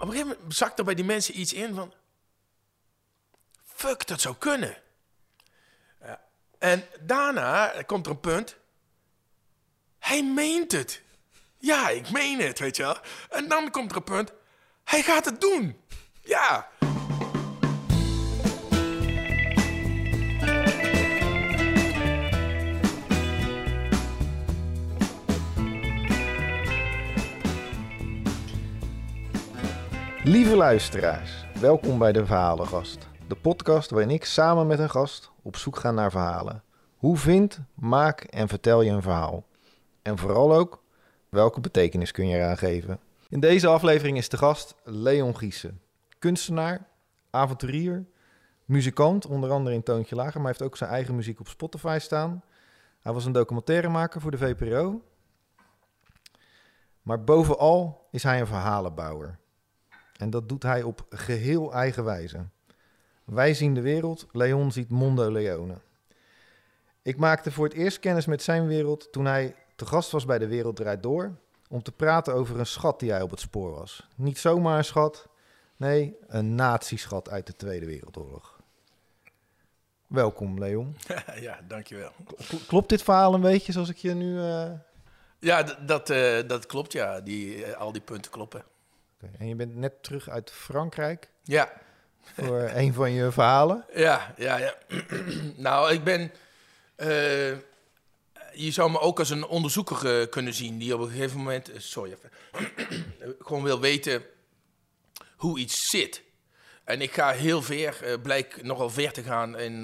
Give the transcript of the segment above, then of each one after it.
op een gegeven moment zakt er bij die mensen iets in van... Fuck, dat zou kunnen. Ja. En daarna komt er een punt. Hij meent het. Ja, ik meen het, weet je wel. En dan komt er een punt. Hij gaat het doen. Ja. Lieve luisteraars, welkom bij de Verhalengast. De podcast waarin ik samen met een gast op zoek ga naar verhalen. Hoe vind, maak en vertel je een verhaal? En vooral ook, welke betekenis kun je eraan geven? In deze aflevering is de gast Leon Giesen. Kunstenaar, avonturier, muzikant, onder andere in Toontje Lager, maar heeft ook zijn eigen muziek op Spotify staan. Hij was een documentairemaker voor de VPRO. Maar bovenal is hij een verhalenbouwer. En dat doet hij op geheel eigen wijze. Wij zien de wereld, Leon ziet Mondo Leone. Ik maakte voor het eerst kennis met zijn wereld toen hij te gast was bij De Wereld Draait Door... om te praten over een schat die hij op het spoor was. Niet zomaar een schat, nee, een natieschat uit de Tweede Wereldoorlog. Welkom, Leon. ja, dankjewel. Klopt dit verhaal een beetje zoals ik je nu... eh, Ja, dat, eh, dat klopt, ja. Die, eh, al die punten kloppen. En je bent net terug uit Frankrijk Ja, voor een van je verhalen. ja, ja. ja. nou, ik ben... eh, je zou me ook als een onderzoeker eh, kunnen zien... die op een gegeven moment... eh, sorry even. gewoon wil weten hoe iets zit. En ik ga heel ver, blijk nogal ver te gaan en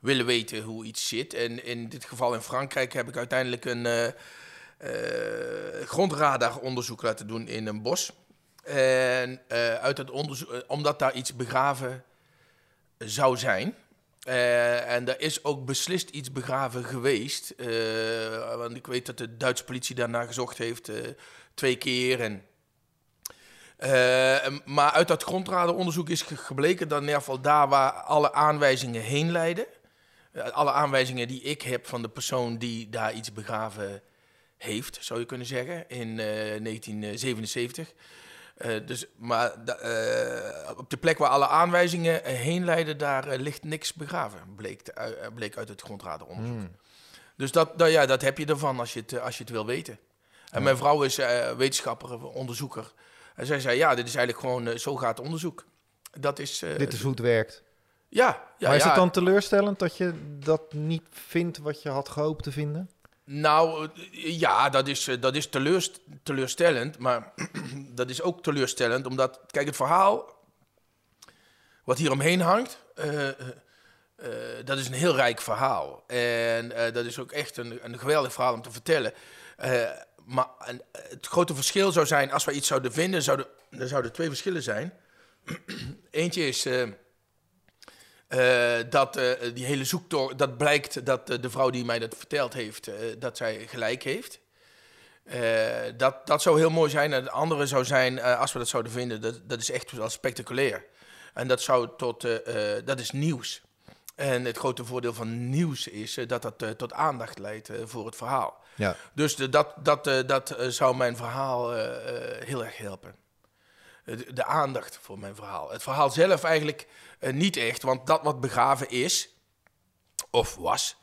willen weten hoe iets zit. En in dit geval in Frankrijk heb ik uiteindelijk een grondradaronderzoek laten doen in een bos. En eh, uit het onderzoek, eh, omdat daar iets begraven zou zijn. Eh, en er is ook beslist iets begraven geweest. want ik weet dat de Duitse politie daarna gezocht heeft twee keer. En maar uit dat grondradenonderzoek is ge- gebleken dat in ieder geval daar waar alle aanwijzingen heen leiden, alle aanwijzingen die ik heb van de persoon die daar iets begraven heeft, zou je kunnen zeggen, in eh, 1977. Eh, dus, maar eh, op de plek waar alle aanwijzingen heen leiden, daar eh, ligt niks begraven, bleek, te- bleek uit het grondradenonderzoek. Dus dat, dat, ja, dat heb je ervan als je het, als je het wil weten. En mijn vrouw is wetenschapper, onderzoeker. En zij zei, ja, dit is eigenlijk gewoon, zo gaat onderzoek. Dat is... Dit is hoe het werkt. Ja, ja, maar is ja. het dan teleurstellend dat je dat niet vindt wat je had gehoopt te vinden? Nou, eh, ja, dat is, eh, dat is teleurst- teleurstellend. Maar dat is ook teleurstellend, omdat... Kijk, het verhaal wat hier omheen hangt... eh, dat is een heel rijk verhaal. En dat is ook echt een, een geweldig verhaal om te vertellen. Maar het grote verschil zou zijn, als wij iets zouden vinden... Zouden, er zouden twee verschillen zijn. Eentje is... eh, dat eh, die hele zoektocht, dat blijkt dat eh, de vrouw die mij dat verteld heeft, dat zij gelijk heeft. Dat, dat zou heel mooi zijn. En het andere zou zijn, als we dat zouden vinden, dat, dat is echt wel spectaculair. En dat, zou tot, dat is nieuws. En het grote voordeel van nieuws is dat dat tot aandacht leidt voor het verhaal. Ja. Dus de, dat, dat, dat zou mijn verhaal heel erg helpen. Eh, De, aandacht voor mijn verhaal. Het verhaal zelf eigenlijk eh, niet echt, want dat wat begraven is, of was,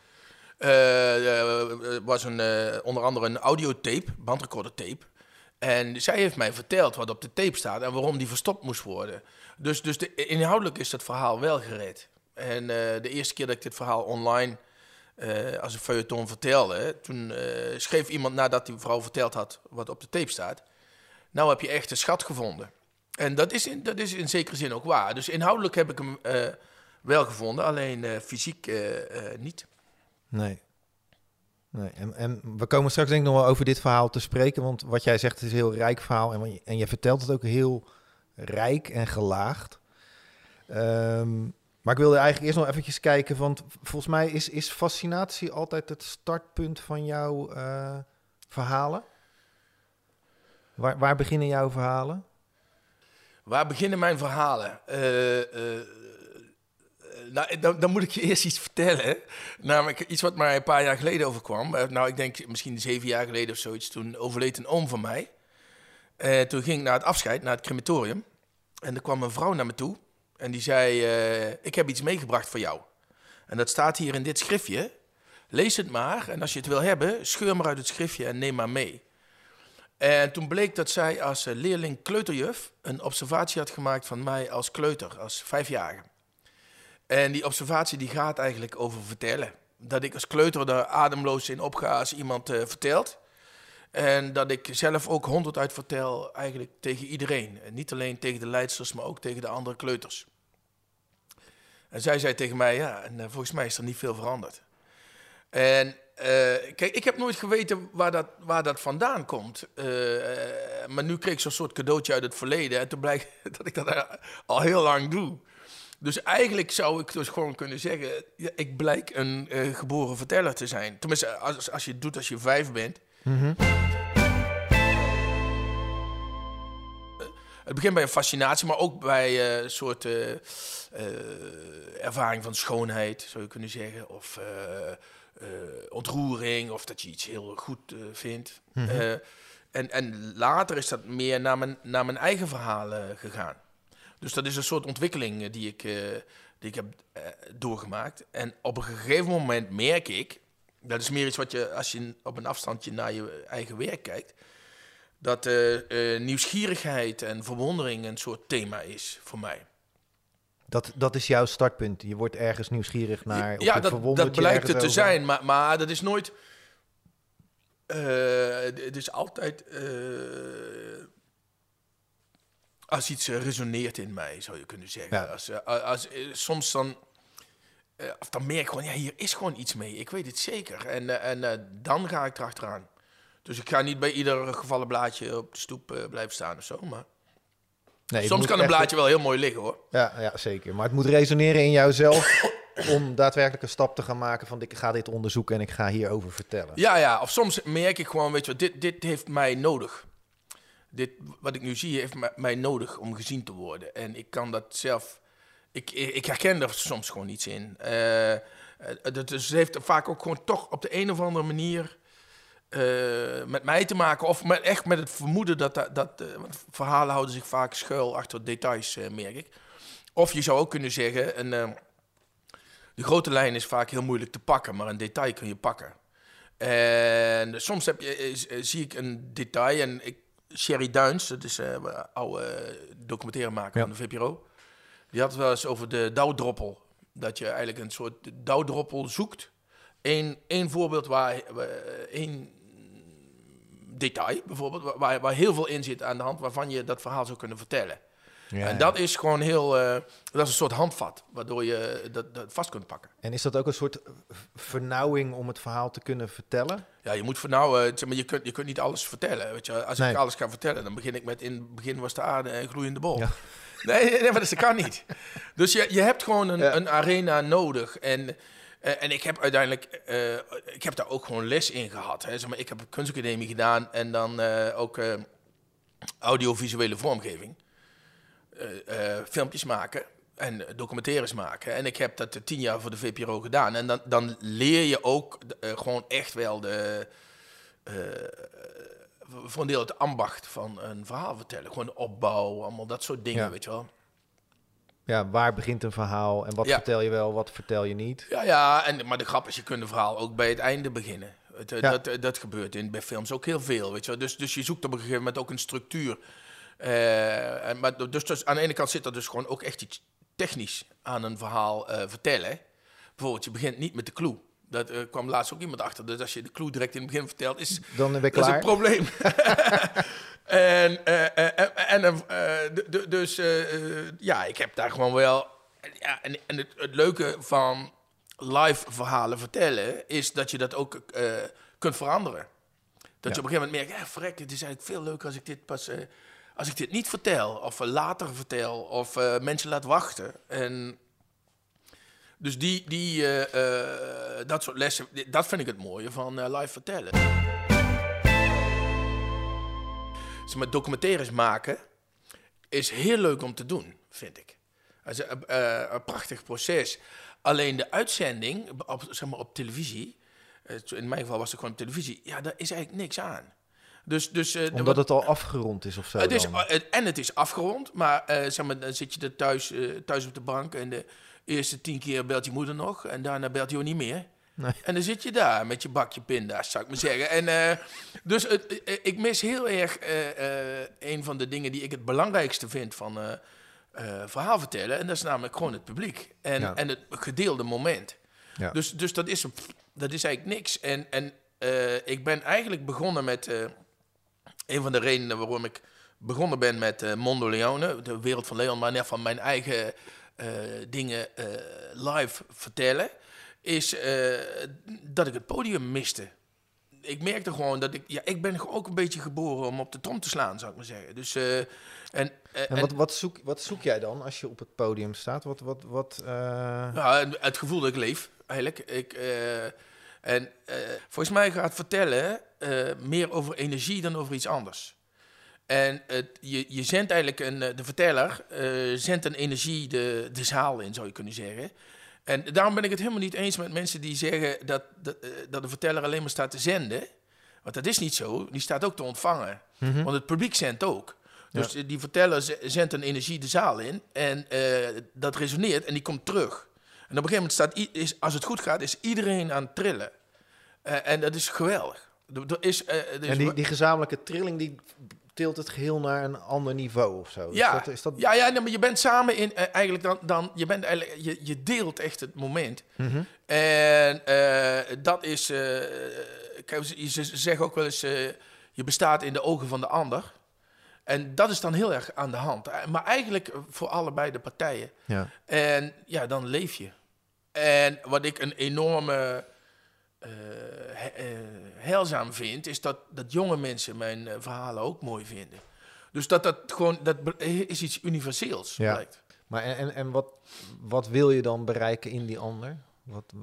eh, was een, onder andere een audiotape, bandrecorder tape. En zij heeft mij verteld wat op de tape staat en waarom die verstopt moest worden. Dus, dus de, inhoudelijk is dat verhaal wel gered. En de eerste keer dat ik dit verhaal online als een feuilleton vertelde, toen schreef iemand nadat die vrouw verteld had wat op de tape staat. Nou heb je echt een schat gevonden. En dat is in, dat is in zekere zin ook waar. Dus inhoudelijk heb ik hem eh, wel gevonden, alleen eh, fysiek eh, niet. Nee. nee. En, we komen straks denk ik nog wel over dit verhaal te spreken. Want wat jij zegt is een heel rijk verhaal. En, en je vertelt het ook heel rijk en gelaagd. Ehm, maar ik wilde eigenlijk eerst nog eventjes kijken. Want volgens mij is, is fascinatie altijd het startpunt van jouw verhalen. Waar, waar beginnen jouw verhalen? Waar beginnen mijn verhalen? Eh, eh, nou, dan, dan moet ik je eerst iets vertellen. Namelijk iets wat mij een paar jaar geleden overkwam. Eh, Nou, ik denk misschien zeven jaar geleden of zoiets. Toen overleed een oom van mij. En toen ging ik naar het afscheid, naar het crematorium. En er kwam een vrouw naar me toe. En die zei, ik heb iets meegebracht voor jou. En dat staat hier in dit schriftje. Lees het maar. En als je het wil hebben, scheur maar uit het schriftje en neem maar mee. En toen bleek dat zij als eh, leerling kleuterjuf een observatie had gemaakt van mij als kleuter, als vijfjarige. En die observatie die gaat eigenlijk over vertellen. Dat ik als kleuter er ademloos in opga als iemand uh, vertelt. En dat ik zelf ook honderd uit vertel eigenlijk tegen iedereen. En niet alleen tegen de leidsters, maar ook tegen de andere kleuters. En zij zei tegen mij, ja, en uh, volgens mij is er niet veel veranderd. En uh, kijk, ik heb nooit geweten waar dat, waar dat vandaan komt. Uh, maar nu kreeg ik zo'n soort cadeautje uit het verleden. En toen blijkt dat ik dat al heel lang doe. Dus eigenlijk zou ik dus gewoon kunnen zeggen... Ja, ik blijk een uh, geboren verteller te zijn. Tenminste, als, als je het doet als je vijf bent. Mm -hmm. Het begint bij een fascinatie, maar ook bij een soort ervaring van schoonheid, zou je kunnen zeggen. Of ontroering of dat je iets heel goed uh, vindt. Mm -hmm. uh, en, en later is dat meer naar mijn, naar mijn eigen verhalen gegaan. Dus dat is een soort ontwikkeling die ik, die ik heb doorgemaakt. En op een gegeven moment merk ik, dat is meer iets wat je als je op een afstandje naar je eigen werk kijkt, dat nieuwsgierigheid en verwondering een soort thema is voor mij. Dat, dat is jouw startpunt. Je wordt ergens nieuwsgierig naar. Ja, dat, dat blijkt het te over. zijn, maar, maar dat is nooit. Uh, het is altijd. Uh, als iets resoneert in mij, zou je kunnen zeggen. Ja. Als, als, als, soms dan. of dan merk ik gewoon, ja, hier is gewoon iets mee. Ik weet het zeker. En, en dan ga ik erachteraan. Dus ik ga niet bij ieder gevallen blaadje op de stoep blijven staan of zo, maar. Nee, Soms kan een blaadje wel heel mooi liggen hoor. Ja, ja, zeker. Maar het moet resoneren in jouzelf om daadwerkelijk een stap te gaan maken van ik ga dit onderzoeken en ik ga hierover vertellen. Ja, ja. Of soms merk ik gewoon, weet je wat, dit, dit heeft mij nodig. Dit, wat ik nu zie, heeft mij nodig om gezien te worden. En ik kan dat zelf... Ik, ik herken er soms gewoon iets in. Uh, dus het heeft vaak ook gewoon toch op de een of andere manier uh, met mij te maken. Of met, echt met het vermoeden dat... dat, dat uh, verhalen houden zich vaak schuil achter details, uh, merk ik. Of je zou ook kunnen zeggen... Een, de grote lijn is vaak heel moeilijk te pakken, maar een detail kun je pakken. En soms heb je, zie ik een detail en ik, Sherry Duins, dat is een oude documentairemaker ja. van de VPRO... Die had het wel eens over de dauwdroppel. Dat je eigenlijk een soort dauwdroppel zoekt... Eén, één voorbeeld waar, één detail bijvoorbeeld, waar, waar heel veel in zit aan de hand, waarvan je dat verhaal zou kunnen vertellen. Ja, en dat is gewoon heel, uh, dat is een soort handvat, waardoor je dat, dat, vast kunt pakken. En is dat ook een soort vernauwing om het verhaal te kunnen vertellen? Ja, je moet vernauwen, zeg maar, je, kunt, je kunt niet alles vertellen. Weet je? Als nee. ik alles ga vertellen, dan begin ik met in het begin was de aarde een gloeiende bol. Ja. Nee, nee, maar dat kan niet. Dus je, je hebt gewoon een, een arena nodig. En uh, en ik heb uiteindelijk, uh, ik heb daar ook gewoon les in gehad. Hè. Zeg maar, ik heb een kunstacademie gedaan en dan uh, ook audiovisuele vormgeving. filmpjes maken en documentaires maken. En ik heb dat tien jaar voor de VPRO gedaan. En dan, dan leer je ook gewoon echt wel de... voor een deel het ambacht van een verhaal vertellen. Gewoon de opbouw, allemaal dat soort dingen, ja. weet je wel ja, waar begint een verhaal en wat ja. vertel je wel, wat vertel je niet? Ja, ja en, maar de grap is, je kunt een verhaal ook bij het einde beginnen. Het, ja. dat, dat gebeurt in, bij films ook heel veel, weet je Dus, dus je zoekt op een gegeven moment ook een structuur. Uh, en, maar dus, dus aan de ene kant zit er dus gewoon ook echt iets technisch aan een verhaal uh, vertellen. Bijvoorbeeld, je begint niet met de clue. Dat uh, kwam laatst ook iemand achter. Dus als je de clue direct in het begin vertelt, is Dan ben dat is een probleem. En, uh, en dus ja, ik heb daar gewoon wel. Ja, en en het, het leuke van live verhalen vertellen is dat je dat ook kunt veranderen. Dat je op een gegeven moment merkt, ja, verrek, het is eigenlijk veel leuker als ik dit pas. als ik dit niet vertel, of later vertel, of mensen laat wachten. En dus die, die, dat soort lessen, dat vind ik het mooie van live vertellen zeg maar, documentaires maken is heel leuk om te doen, vind ik. Het is een, uh, een prachtig proces. Alleen de uitzending op, zeg maar, op televisie, uh, in mijn geval was het gewoon televisie, ja, daar is eigenlijk niks aan. Dus, dus, eh, Omdat het al afgerond is of zo het is, eh, en het is afgerond, maar, eh, zeg maar dan zit je er thuis, eh, thuis op de bank en de eerste tien keer belt je moeder nog en daarna belt hij ook niet meer. Nee. En dan zit je daar met je bakje pinda's, zou ik maar zeggen. En, eh, dus het, eh, ik mis heel erg eh, een van de dingen die ik het belangrijkste vind van verhaal vertellen. En dat is namelijk gewoon het publiek en, Ja. en het gedeelde moment. Ja. Dus, dus dat, is, dat is eigenlijk niks. En, en ik ben eigenlijk begonnen met... een van de redenen waarom ik begonnen ben met Mondo Leone, de wereld van Leon, maar net van mijn eigen dingen live vertellen, is eh, dat ik het podium miste. Ik merkte gewoon dat ik, ja, ik ben ook een beetje geboren om op de trom te slaan, zou ik maar zeggen. Dus, eh, en, eh, En wat, wat, zoek, wat zoek jij dan als je op het podium staat? Wat, wat, wat, Ja, en het gevoel dat ik leef, eigenlijk. Ik, en volgens mij gaat vertellen meer over energie dan over iets anders. En het, je, je zendt eigenlijk een, de verteller zendt een energie de, de zaal in, zou je kunnen zeggen. En daarom ben ik het helemaal niet eens met mensen die zeggen dat, dat, eh, dat de verteller alleen maar staat te zenden. Want dat is niet zo, die staat ook te ontvangen. mhm. Want het publiek zendt ook. Dus eh, die verteller zendt een energie de zaal in en eh, dat resoneert en die komt terug. En op een gegeven moment staat, is, als het goed gaat, is iedereen aan het trillen. En dat is geweldig. Is, er is En die, die gezamenlijke trilling die tilt het geheel naar een ander niveau of zo. ja, Is dat, is dat... ja, ja nee, maar je bent samen in, eh, eigenlijk dan, dan je, bent eigenlijk, je, je deelt echt het moment. Mhm. En eh, dat is, eh, kijk, ze, zeggen ook wel eens, je bestaat in de ogen van de ander. En dat is dan heel erg aan de hand. Maar eigenlijk voor allebei de partijen. Ja. En ja, dan leef je. En wat ik een enorme eh, he- eh, heilzaam vind, is dat, dat jonge mensen mijn eh, verhalen ook mooi vinden. Dus dat dat gewoon, dat is iets universeels, Ja. blijkt. Maar en, en, en wat, wat wil je dan bereiken in die ander? Wat,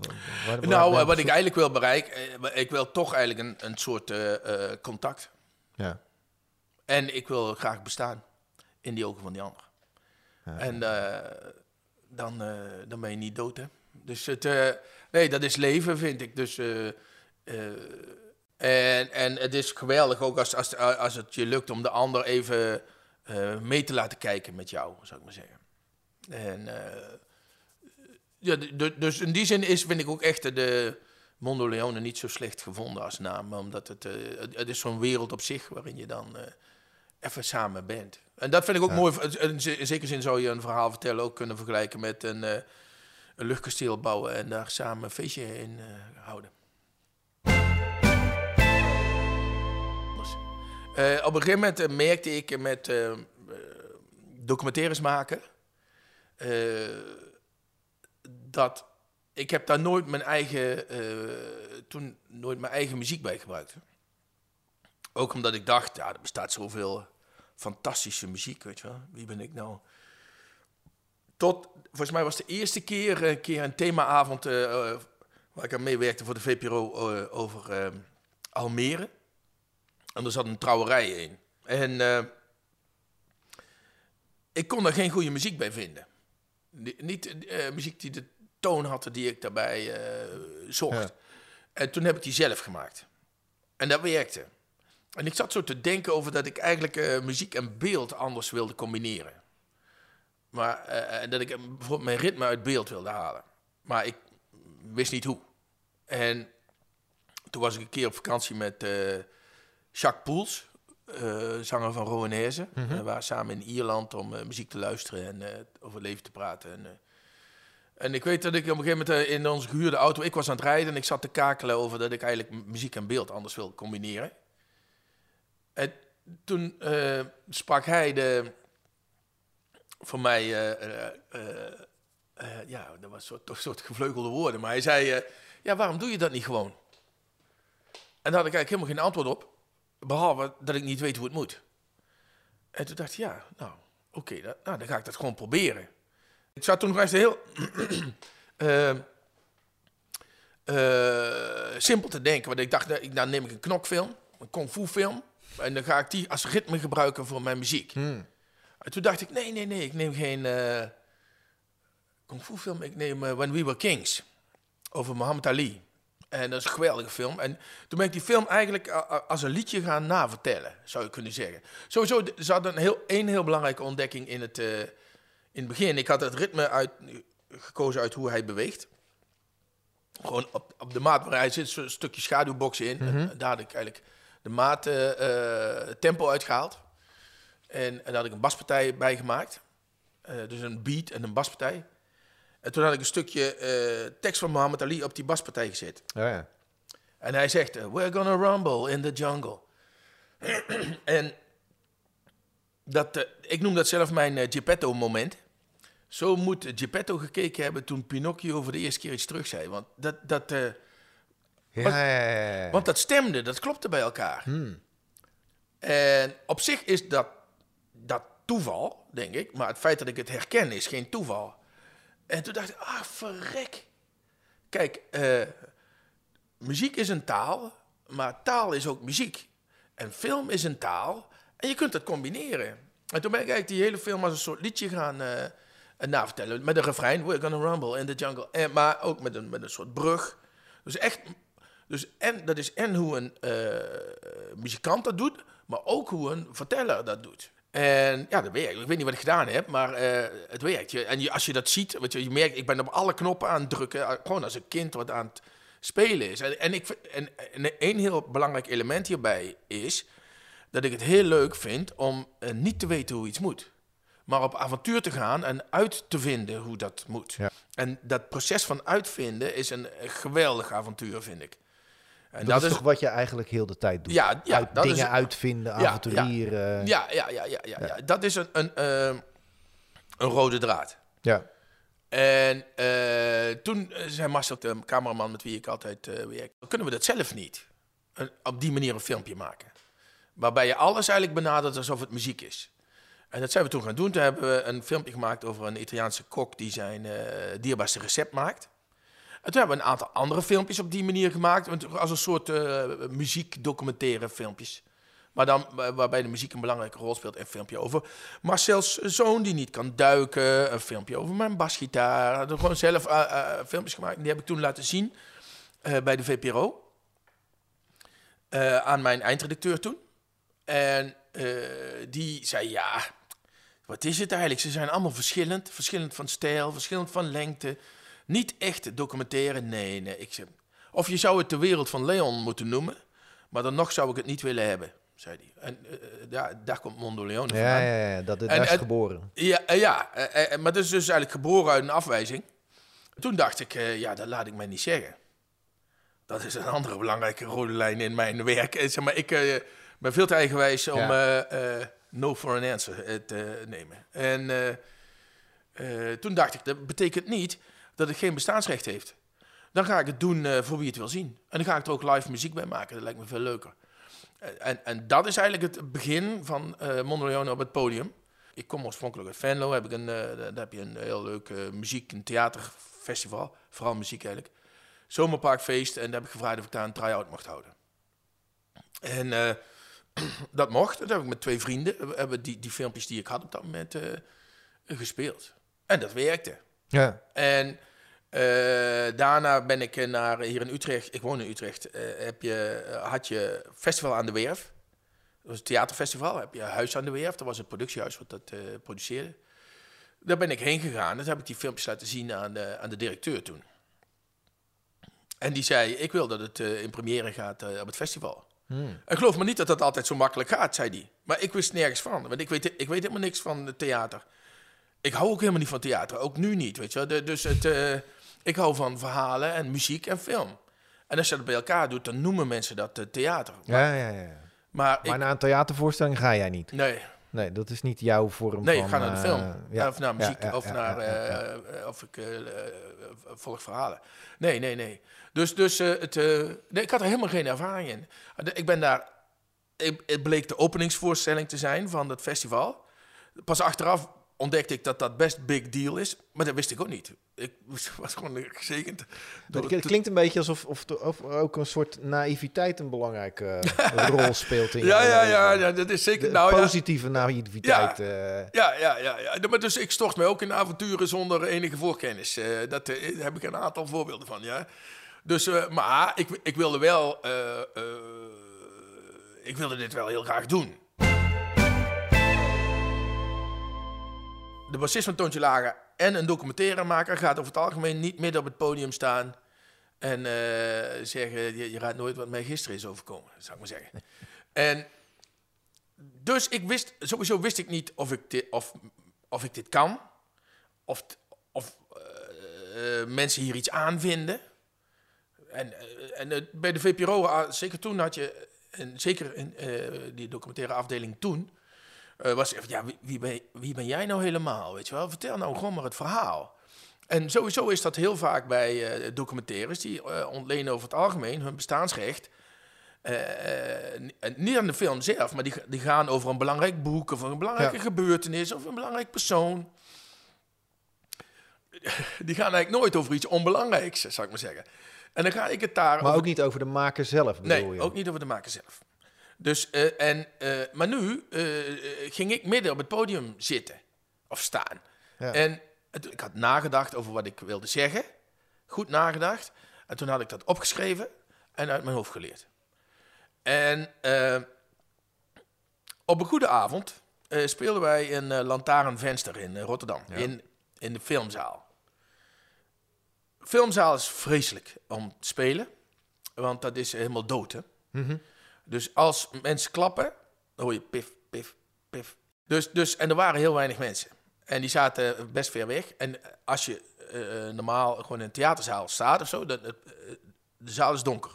nou, wat ik eigenlijk wil bereiken, ik wil toch eigenlijk een, een soort contact. Ja. En ik wil graag bestaan in die ogen van die ander. Ja. En dan, dan ben je niet dood, hè. Dus het, nee, dat is leven, vind ik. Dus, eh, eh, en, en het is geweldig ook als, als, als het je lukt om de ander even eh, mee te laten kijken met jou, zou ik maar zeggen. En ja, dus in die zin is, vind ik ook echt de Mondo Leone niet zo slecht gevonden als naam. Omdat het, het, is zo'n wereld op zich waarin je dan even samen bent. En dat vind ik ook Ja. mooi. In zekere zin zou je een verhaal vertellen ook kunnen vergelijken met een, een luchtkasteel bouwen en daar samen een feestje in eh, houden. Eh, op een gegeven moment eh, merkte ik met documentaires maken dat ik heb daar nooit mijn eigen toen nooit mijn eigen muziek bij gebruikt. Ook omdat ik dacht, ja, er bestaat zoveel fantastische muziek, weet je wel. Wie ben ik nou? Tot, volgens mij was de eerste keer een keer een themaavond eh, eh, waar ik aan meewerkte voor de VPRO eh, over eh, Almere. En er zat een trouwerij in. En eh, ik kon daar geen goede muziek bij vinden. Die- niet eh, muziek die de toon had die ik daarbij eh, zocht. Ja. En toen heb ik die zelf gemaakt. En dat werkte. En ik zat zo te denken over dat ik eigenlijk eh, muziek en beeld anders wilde combineren. Maar eh, en dat ik eh, bijvoorbeeld mijn ritme uit beeld wilde halen. Maar ik wist niet hoe. En toen was ik een keer op vakantie met eh, Jacques Poels, eh, zanger van Rowanese. Mhm. En we waren samen in Ierland om eh, muziek te luisteren en eh, over leven te praten. En, eh, en ik weet dat ik op een gegeven moment eh, in onze gehuurde auto, ik was aan het rijden en ik zat te kakelen over dat ik eigenlijk muziek en beeld anders wil combineren. En toen eh, sprak hij de, voor mij, eh, eh, eh, ja, dat was soort, toch soort gevleugelde woorden, maar hij zei, ja, waarom doe je dat niet gewoon? En daar had ik eigenlijk helemaal geen antwoord op, behalve dat ik niet weet hoe het moet. En toen dacht ik, ja, nou, oké, nou, dan ga ik dat gewoon proberen. Ik zat toen nog eens heel simpel te denken, want ik dacht, nou, dan neem ik een knokfilm, een kung fu film, en dan ga ik die als ritme gebruiken voor mijn muziek. Hmm. En toen dacht ik, nee, nee, nee, ik neem geen eh kung fu film, ik neem eh, When We Were Kings, over Muhammad Ali. En dat is een geweldige film. En toen ben ik die film eigenlijk a- als een liedje gaan navertellen, zou je kunnen zeggen. Sowieso, ze hadden een heel, één heel belangrijke ontdekking in het, eh, in het begin. Ik had het ritme uit, gekozen uit hoe hij beweegt. Gewoon op, op de maat waar hij zit, zo'n stukje schaduwbox in. En daar had ik eigenlijk de maat eh, eh, tempo uitgehaald. En, en daar had ik een baspartij bij gemaakt. Eh, dus een beat en een baspartij. En toen had ik een stukje eh, tekst van Muhammad Ali op die baspartij gezet. Ja, ja. En hij zegt, eh, we're gonna rumble in the jungle. en dat, ik noem dat zelf mijn eh, Geppetto-moment. Zo moet Geppetto gekeken hebben toen Pinocchio voor de eerste keer iets terug zei. Want dat, dat, Ja, ja, ja, ja. want dat stemde, dat klopte bij elkaar. En op zich is dat, dat toeval, denk ik. Maar het feit dat ik het herken is geen toeval. En toen dacht ik, ah, verrek. Kijk, eh, muziek is een taal, maar taal is ook muziek. En film is een taal en je kunt het combineren. En toen ben ik eigenlijk die hele film als een soort liedje gaan eh navertellen. Met een refrein, we're gonna rumble in the jungle. En, maar ook met een, met een soort brug. Dus echt, dus en, dat is en hoe een muzikant dat doet, maar ook hoe een verteller dat doet. En ja, dat werkt. Ik weet niet wat ik gedaan heb, maar eh, het werkt. Je- En je, als je dat ziet, weet je, je merkt, ik ben op alle knoppen aan het drukken. eh, Gewoon als een kind wat aan het spelen is. En, en, ik, en, en een heel belangrijk element hierbij is dat ik het heel leuk vind om eh, niet te weten hoe iets moet. Maar op avontuur te gaan en uit te vinden hoe dat moet. Ja. En dat proces van uitvinden is een geweldig avontuur, vind ik. En dat, is toch wat je eigenlijk heel de tijd doet? Ja, ja, Uit- dat is- dingen uitvinden, avonturieren. Ja, ja, ja, ja, ja, ja. dat is een, een, eh, een rode draad. ja. En eh, toen eh, zei Marcel, de cameraman met wie ik altijd eh werk, kunnen we dat zelf niet? Een- op die manier een filmpje maken. Waarbij je alles eigenlijk benadert alsof het muziek is. En dat zijn we toen gaan doen. Toen hebben we een filmpje gemaakt over een Italiaanse kok die zijn eh, dierbaarste recept maakt. En toen hebben we een aantal andere filmpjes op die manier gemaakt. Als een soort eh muziek documentaire filmpjes. Maar dan wa- waarbij de muziek een belangrijke rol speelt. Een filmpje over Marcel's zoon die niet kan duiken. Een filmpje over mijn basgitaar. Gewoon zelf eh, eh, filmpjes gemaakt. Die heb ik toen laten zien eh, bij de VPRO. Eh, aan mijn eindredacteur toen. En eh, die zei, ja, wat is het eigenlijk? Ze zijn allemaal verschillend. Verschillend van stijl, verschillend van lengte. Niet echt documenteren, nee, nee. Ik zeg, of je zou het de wereld van Leon moeten noemen, maar dan nog zou ik het niet willen hebben, zei hij. En eh, ja, daar komt Mondo Leone Ja, ja, ja, dat, daar is en- geboren. Ja, eh, ja eh, eh, maar dat is dus eigenlijk geboren uit een afwijzing. Toen dacht ik, eh, ja, dat laat ik mij niet zeggen. Dat is een andere belangrijke rode lijn in mijn werk. Eh, Zeg maar, ik eh, ben veel te eigenwijs om Ja. eh, eh, no for an answer eh, te nemen. En eh, eh, toen dacht ik, dat betekent niet dat het geen bestaansrecht heeft. Dan ga ik het doen eh, voor wie het wil zien. En dan ga ik er ook live muziek bij maken. Dat lijkt me veel leuker. Eh, En, en dat is eigenlijk het begin van Mondeleone op het podium. Ik kom oorspronkelijk uit Venlo. Heb ik een, daar heb je een heel leuk muziek- en theaterfestival. Vooral muziek eigenlijk. Zomerparkfeest. En daar heb ik gevraagd of ik daar een try-out mocht houden. En dat mocht. Dat heb ik met twee vrienden. We hebben die, die filmpjes die ik had op dat moment gespeeld. En dat werkte. Ja. En eh, daarna ben ik naar hier in Utrecht. Ik woon in Utrecht. eh, heb je, eh, had je Festival aan de Werf. Dat was een theaterfestival. Heb je Huis aan de Werf. Dat was het productiehuis wat dat produceerde. Daar ben ik heen gegaan. Dat heb ik die filmpjes laten zien aan de, aan de directeur toen. En die zei, ik wil dat het in première gaat op het festival. En geloof me niet dat dat altijd zo makkelijk gaat, zei hij. Maar ik wist nergens van. Want ik weet, ik weet helemaal niks van het theater. Ik hou ook helemaal niet van theater. Ook nu niet, weet je wel. Dus het, eh, ik hou van verhalen en muziek en film. En als je dat bij elkaar doet, dan noemen mensen dat eh, theater. Ja, ja, ja. Maar, Maar ik... naar een theatervoorstelling ga jij niet. Nee, Nee, dat is niet jouw vorm nee van... ik ga naar de film. eh, ja. Of naar muziek. Ja, ja, of naar... of ik volg verhalen. Nee, nee, nee. Dus, dus het, nee, ik had er helemaal geen ervaring in. Ik ben daar... ik- Het bleek de openingsvoorstelling te zijn van dat festival. Pas achteraf ontdekte ik dat dat best big deal is. Maar dat wist ik ook niet. Ik was gewoon gezegend. Door Het klinkt een beetje alsof of, of ook een soort naïviteit een belangrijke eh, rol speelt in Ja, ja, ja, ja, dat is zeker. De nou, ja, positieve naïviteit. eh. Ja, ja, ja, ja. Maar dus ik stort mij ook in avonturen zonder enige voorkennis. Eh, dat, daar heb ik een aantal voorbeelden van, ja. Dus, maar ik, ik wilde wel, ik wilde dit wel heel graag doen. De bassist van Toontje Lager en een documentairemaker gaat over het algemeen niet midden op het podium staan en eh, zeggen, je, je raadt nooit wat mij gisteren is overkomen, zou ik maar zeggen. en dus ik wist, sowieso wist ik niet of ik dit, of, of ik dit kan, of, of eh, mensen hier iets aan vinden. En, eh, en bij de VPRO, ah, zeker toen had je, en zeker in die documentaire afdeling toen, eh, was ja, wie, wie, ben, wie ben jij nou helemaal, weet je wel? Vertel nou gewoon maar het verhaal. En sowieso is dat heel vaak bij eh, documentaires, die eh, ontlenen over het algemeen hun bestaansrecht. niet aan de film zelf, maar die, die gaan over een belangrijk boek of een belangrijke Ja. gebeurtenis of een belangrijk persoon. Die gaan eigenlijk nooit over iets onbelangrijks, zou ik maar zeggen. En dan ga ik het daar Maar over ook niet over de maker zelf, bedoel Nee, je? ook niet over de maker zelf. Dus, eh, en, eh, maar nu eh, ging ik midden op het podium zitten of staan. Ja. En het- ik had nagedacht over wat ik wilde zeggen. Goed nagedacht. En toen had ik dat opgeschreven en uit mijn hoofd geleerd. En op een goede avond speelden wij een eh, lantaarnvenster in Rotterdam. In, in de filmzaal. Filmzaal is vreselijk om te spelen. Want dat is helemaal dood, hè? Mhm. Dus als mensen klappen, dan hoor je pif, pif, pif. Dus, dus, en er waren heel weinig mensen. En die zaten best ver weg. En als je eh, normaal gewoon in een theaterzaal staat of zo, dan, eh, de zaal is donker.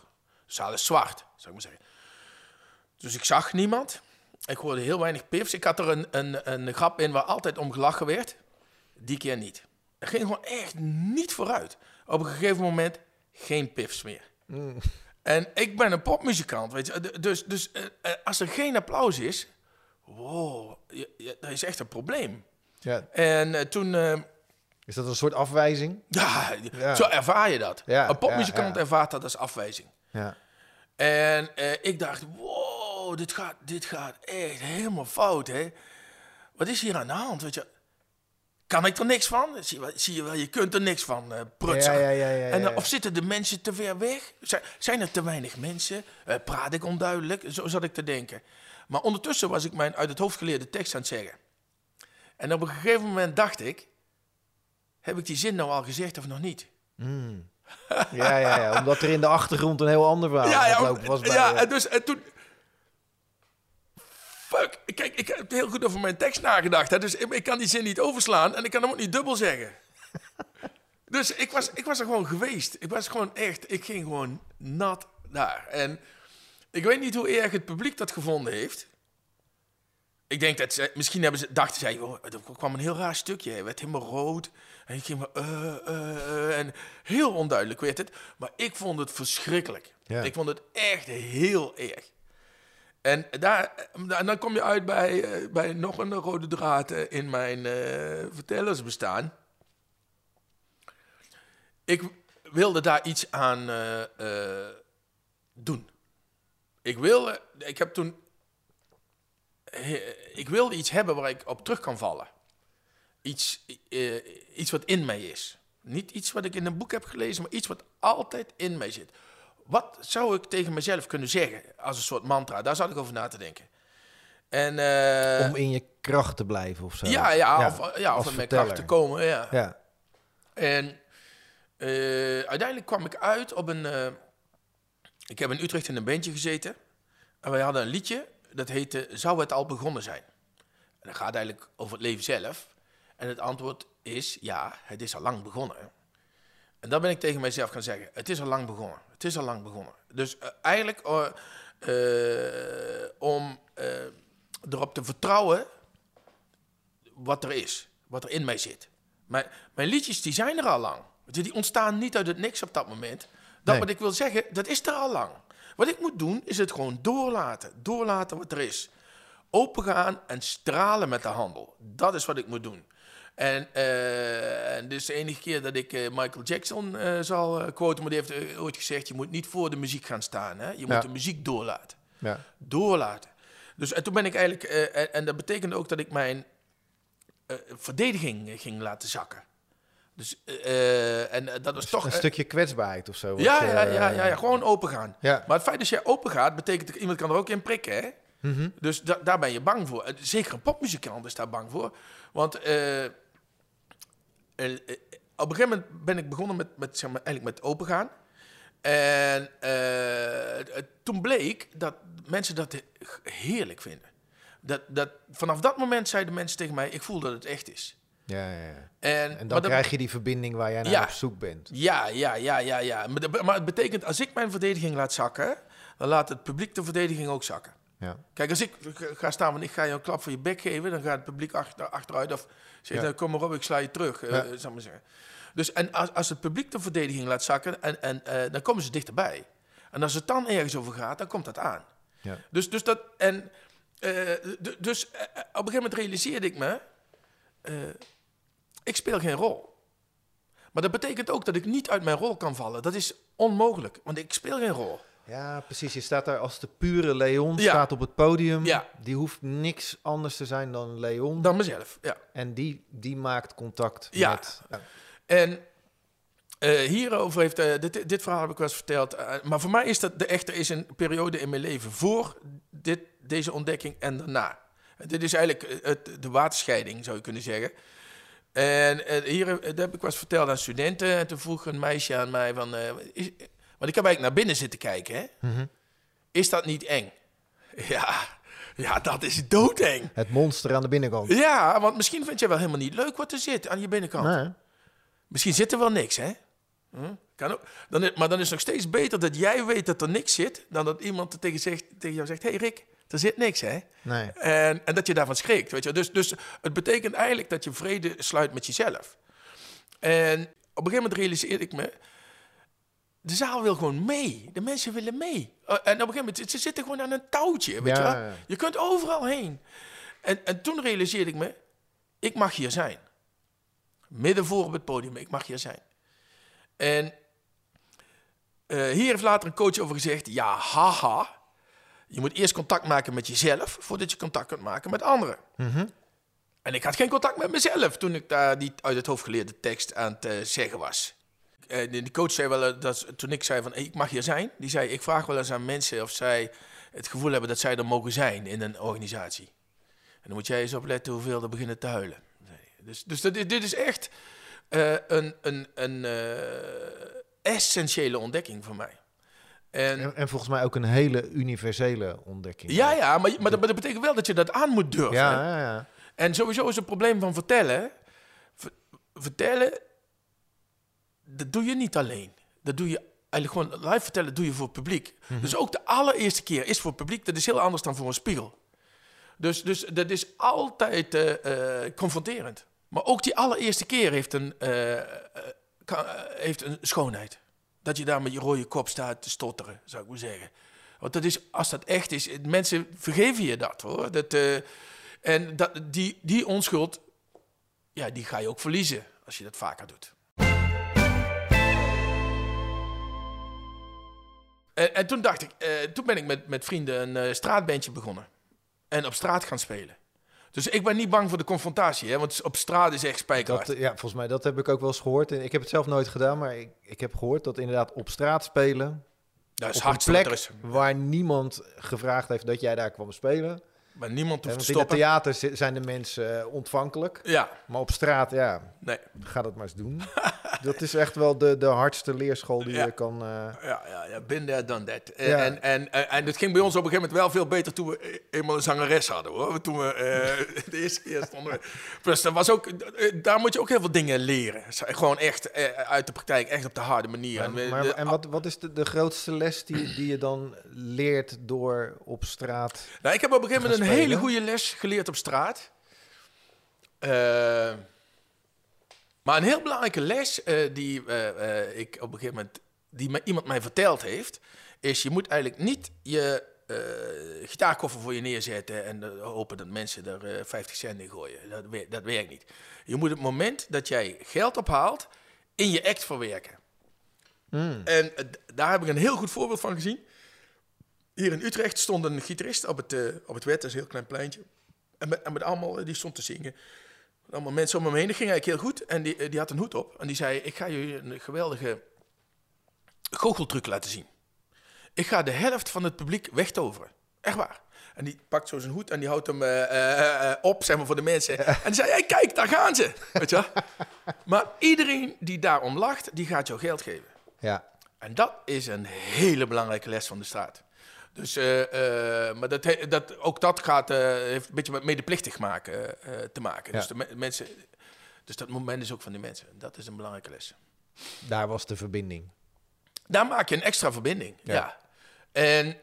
De zaal is zwart, zou ik maar zeggen. Dus ik zag niemand. Ik hoorde heel weinig pifs. Ik had er een, een, een grap in waar altijd om gelachen werd. Die keer niet. Het ging gewoon echt niet vooruit. Op een gegeven moment geen pifs meer. En ik ben een popmuzikant, weet je. Dus, dus eh, eh, als er geen applaus is, wow, dat is echt een probleem. Ja. En eh, toen, Is dat een soort afwijzing? ja, Ja. zo ervaar je dat. Ja, een popmuzikant ervaart dat als afwijzing. Ja. En eh, ik dacht, wow, dit gaat, dit gaat echt helemaal fout, hè. Wat is hier aan de hand, weet je? Kan ik er niks van? Zie je wel, zie je, wel je kunt er niks van, eh prutser. Ja, ja, ja, ja, En, eh, of zitten de mensen te ver weg? Zijn, zijn er te weinig mensen? Eh, praat ik onduidelijk? Zo zat ik te denken. Maar ondertussen was ik mijn uit het hoofd geleerde tekst aan het zeggen. En op een gegeven moment dacht ik... Heb ik die zin nou al gezegd of nog niet? Ja, ja, ja, omdat er in de achtergrond een heel ander verhaal ja, ja, lopen was bij... ja en dus en toen... Fuck, kijk, ik heb heel goed over mijn tekst nagedacht. Hè, dus ik, ik kan die zin niet overslaan en ik kan hem ook niet dubbel zeggen. dus ik was, ik was er gewoon geweest. Ik was gewoon echt, ik ging gewoon nat daar. En ik weet niet hoe erg het publiek dat gevonden heeft. Ik denk dat ze, misschien hebben ze, dachten zij, oh, er kwam een heel raar stukje. Hij werd helemaal rood. En ik ging maar, eh, eh, eh, en heel onduidelijk werd het. Maar ik vond het verschrikkelijk. Ja. Ik vond het echt heel erg. En, daar, en dan kom je uit bij, eh, bij nog een rode draad eh, in mijn eh, vertellersbestaan. Ik wilde daar iets aan doen. Ik wilde, ik heb toen, ik wilde iets hebben waar ik op terug kan vallen. Iets, iets wat in mij is. Niet iets wat ik in een boek heb gelezen, maar iets wat altijd in mij zit. Wat zou ik tegen mezelf kunnen zeggen als een soort mantra? Daar zat ik over na te denken. En, eh, om in je kracht te blijven of zo. ja, ja, of, ja, of in mijn kracht te komen. Ja. Ja. En eh, uiteindelijk kwam ik uit op een. eh, ik heb in Utrecht in een bandje gezeten. En wij hadden een liedje dat heette Zou het al begonnen zijn? En dat gaat eigenlijk over het leven zelf. En het antwoord is ja, het is al lang begonnen. En dan ben ik tegen mijzelf gaan zeggen: Het is al lang begonnen. Het is al lang begonnen. Dus eh, eigenlijk eh, eh, om erop te vertrouwen wat er is, wat er in mij zit. Mijn, mijn liedjes die zijn er al lang. Die ontstaan niet uit het niks op dat moment. Dat Nee. wat ik wil zeggen, dat is er al lang. Wat ik moet doen, is het gewoon doorlaten. Doorlaten wat er is. Opengaan en stralen met de handel. Dat is wat ik moet doen. En eh, en is de enige keer dat ik eh, Michael Jackson eh, zal quoten. Maar die heeft ooit gezegd, je moet niet voor de muziek gaan staan. Hè? Je moet de muziek doorlaten Ja. doorlaten. Dus en toen ben ik eigenlijk, en, en dat betekende ook dat ik mijn verdediging ging laten zakken. Dus, en dat is toch... een stukje kwetsbaarheid of zo. ja, je, ja, ja, ja, ja, gewoon open gaan. Maar het feit dat jij open gaat, betekent dat iemand kan er ook in prikken, hè? Mhm. Dus da- daar ben je bang voor. Zeker een popmuzikant is daar bang voor. Want eh, eh, eh, op een gegeven moment ben ik begonnen met, met, zeg maar, eigenlijk met opengaan. En toen bleek dat mensen dat he- heerlijk vinden. Dat, dat, vanaf dat moment zeiden mensen tegen mij, ik voel dat het echt is. Ja, ja, ja. En, dan dat- krijg je die verbinding waar jij naar Ja. op zoek bent. Ja, ja, ja, ja, ja. Maar het betekent, als ik mijn verdediging laat zakken, dan laat het publiek de verdediging ook zakken. Ja. Kijk, als ik ga staan van ik ga je een klap voor je bek geven, dan gaat het publiek achter, achteruit of zegt Ja. nou, kom maar op, ik sla je terug, eh, Ja. zal ik maar zeggen. Dus en als, als het publiek de verdediging laat zakken, en, en, eh, dan komen ze dichterbij. En als het dan ergens over gaat, dan komt dat aan. Ja. Dus, dus dat, en, eh, dus op een gegeven moment realiseerde ik me, ik speel geen rol. Maar dat betekent ook dat ik niet uit mijn rol kan vallen. Dat is onmogelijk, want ik speel geen rol. Ja, precies. Je staat daar als de pure Leon, Ja. staat op het podium. Ja. Die hoeft niks anders te zijn dan Leon. Dan mezelf, ja. En die, die maakt contact Ja. met... Ja. En eh, hierover heeft, eh, dit, dit verhaal heb ik wel eens verteld. eh, maar voor mij is dat de echte is een periode in mijn leven voor dit, deze ontdekking en daarna. Dit is eigenlijk het, de waterscheiding, zou je kunnen zeggen. En hier dat heb ik wel eens verteld aan studenten. En toen vroeg een meisje aan mij van... want ik heb eigenlijk naar binnen zitten kijken, hè. Mhm. Is dat niet eng? Ja, ja, dat is doodeng. Het monster aan de binnenkant. Ja, want misschien vind je wel helemaal niet leuk wat er zit aan je binnenkant. Nee. Misschien zit er wel niks, hè? Hm? Kan ook. Dan, is- maar dan is het nog steeds beter dat jij weet dat er niks zit... dan dat iemand tegen, zegt, tegen jou zegt... hé hey Rick, er zit niks, hè? nee. En, en dat je daarvan schrikt, weet je. Dus, dus het betekent eigenlijk dat je vrede sluit met jezelf. En op een gegeven moment realiseerde ik me... de zaal wil gewoon mee. De mensen willen mee. Uh, en op een gegeven moment, ze zitten gewoon aan een touwtje, weet Ja, je wel. Je kunt overal heen. En, en toen realiseerde ik me, ik mag hier zijn. Midden voor op het podium, ik mag hier zijn. En eh, hier heeft later een coach over gezegd, ja, haha... Je moet eerst contact maken met jezelf voordat je contact kunt maken met anderen. Mhm. En ik had geen contact met mezelf toen ik daar die uit het hoofd geleerde tekst aan het eh, zeggen was. En die coach zei wel, eh, dat, toen ik zei van ik mag hier zijn, die zei ik vraag wel eens aan mensen of zij het gevoel hebben dat zij er mogen zijn in een organisatie. En dan moet jij eens opletten hoeveel er beginnen te huilen. Dus, dus dat, dit is echt eh, een, een, een eh, essentiële ontdekking voor mij. En, En, en volgens mij ook een hele universele ontdekking. ja, ja, maar, maar, dat, maar dat betekent wel dat je dat aan moet durven. Ja, ja, ja. En sowieso is het probleem van vertellen. ver- vertellen, dat doe je niet alleen. Dat doe je eigenlijk gewoon live vertellen, doe je voor het publiek. Dus ook de allereerste keer is voor het publiek, dat is heel anders dan voor een spiegel. Dus, dus dat is altijd eh, eh, confronterend. Maar ook die allereerste keer heeft een, eh, kan- heeft een schoonheid. Dat je daar met je rode kop staat te stotteren, zou ik maar zeggen. Want dat is, als dat echt is, mensen vergeven je dat hoor. Dat, en dat, die, die onschuld, ja, die ga je ook verliezen als je dat vaker doet. En, en toen dacht ik, eh, toen ben ik met, met vrienden een eh, straatbandje begonnen. En op straat gaan spelen. Dus ik ben niet bang voor de confrontatie, hè, want op straat is echt spijkerhard. Dat, ja, volgens mij, dat heb ik ook wel eens gehoord. En Ik heb het zelf nooit gedaan, maar ik, ik heb gehoord dat inderdaad op straat spelen... dat is op een plek waar niemand gevraagd heeft dat jij daar kwam spelen. Maar niemand hoeft te in het stoppen. theater zi- zijn de mensen eh, ontvankelijk. Ja, Maar op straat, ja, nee. ga dat maar eens doen. dat is echt wel de, de hardste leerschool die Ja. je kan... eh, Ja, ja, ja, been there, done that. Eh, Ja. En, en, en, en het ging bij ons op een gegeven moment wel veel beter toen we eenmaal een zangeres hadden, hoor. Toen we de eerste keer stonden. Plus, dat was ook, daar moet je ook heel veel dingen leren. Gewoon echt uit de praktijk, echt op de harde manier. En maar, en wat, wat is de, de grootste les die, die je dan leert door op straat? Nou, ik heb op een gegeven moment een hele goede les geleerd op straat. Eh, maar een heel belangrijke les eh, die eh, ik op een gegeven moment, die me, iemand mij verteld heeft, is je moet eigenlijk niet je gitaarkoffer voor je neerzetten en hopen dat mensen er eh 50 cent in gooien. Dat, dat werkt niet. Je moet het moment dat jij geld ophaalt in je act verwerken. Hmm. En daar heb ik een heel goed voorbeeld van gezien. Hier in Utrecht stond een gitarist op het, eh, op het wet, dat is een heel klein pleintje. En met, en met allemaal, eh, die stond te zingen. allemaal mensen om hem heen. Dat ging eigenlijk heel goed. En die, die had een hoed op. En die zei, ik ga je een geweldige goocheltruc laten zien. Ik ga de helft van het publiek wegtoveren. Echt waar. En die pakt zo zijn hoed en die houdt hem uh, uh, op, zeg maar, voor de mensen. En die zei, hey, kijk, daar gaan ze. Weet je wel? Maar iedereen die daarom lacht, die gaat jou geld geven. Ja. En dat is een hele belangrijke les van de straat. Dus, uh, maar dat, dat, ook dat gaat, heeft een beetje met medeplichtig maken, te maken. Ja. Dus, de me mensen, dus dat moment is ook van die mensen. Dat is een belangrijke les. Daar was de verbinding. Daar maak je een extra verbinding, ja. ja. En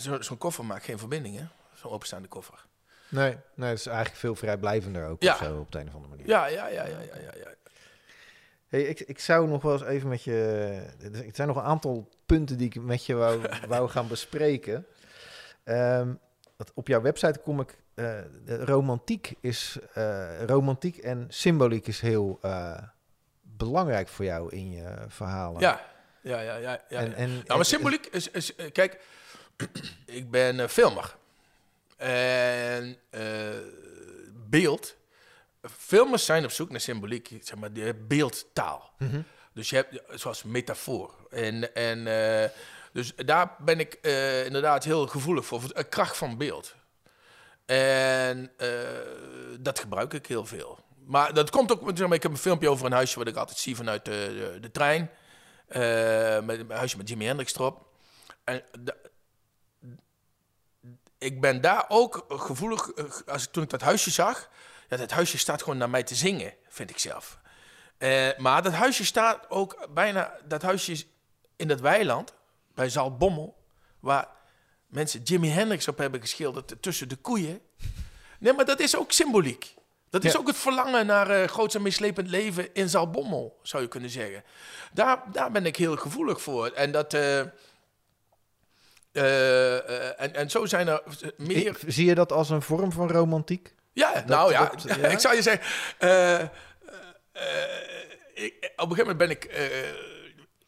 zo'n zo koffer maakt geen verbinding, hè? Zo'n openstaande koffer. Nee, nee, het is eigenlijk veel vrijblijvender ook ja. zo, op de een of andere manier. Ja, ja, ja, ja, ja, ja. Hey, ik, ik zou nog wel eens even met je... Er zijn nog een aantal punten die ik met je wou, wou gaan bespreken. Um, op jouw website kom ik... Uh, romantiek is... Uh, romantiek en symboliek is heel belangrijk voor jou in je verhalen. Ja, ja, ja, ja. ja. En, en, nou, maar symboliek is, is, kijk, ik ben filmer. En beeld, filmers zijn op zoek naar symboliek, zeg maar, de beeldtaal. Mm -hmm. Dus je hebt, zoals metafoor. En, en uh, dus daar ben ik inderdaad heel gevoelig voor, voor de kracht van beeld. En dat gebruik ik heel veel. Maar dat komt ook, zeg maar, ik heb een filmpje over een huisje wat ik altijd zie vanuit de, de, de trein. Met een huisje met Jimi Hendrix erop. En ik ben daar ook gevoelig, eh, als ik, toen ik dat huisje zag, dat huisje staat gewoon naar mij te zingen, vind ik zelf. Uh, maar dat huisje staat ook bijna, dat huisje is in dat weiland, bij Zalbommel, waar mensen Jimi Hendrix op hebben geschilderd tussen de koeien. Nee, maar dat is ook symboliek. Dat is ook het verlangen naar uh, groots en mislepend leven in Zalbommel, zou je kunnen zeggen. Daar, daar ben ik heel gevoelig voor. En dat... Uh, uh, en, en zo zijn er meer... Zie je dat als een vorm van romantiek? Ja, dat, nou ja, dat, ja, ik zou je zeggen... Ik, op een gegeven moment ben ik...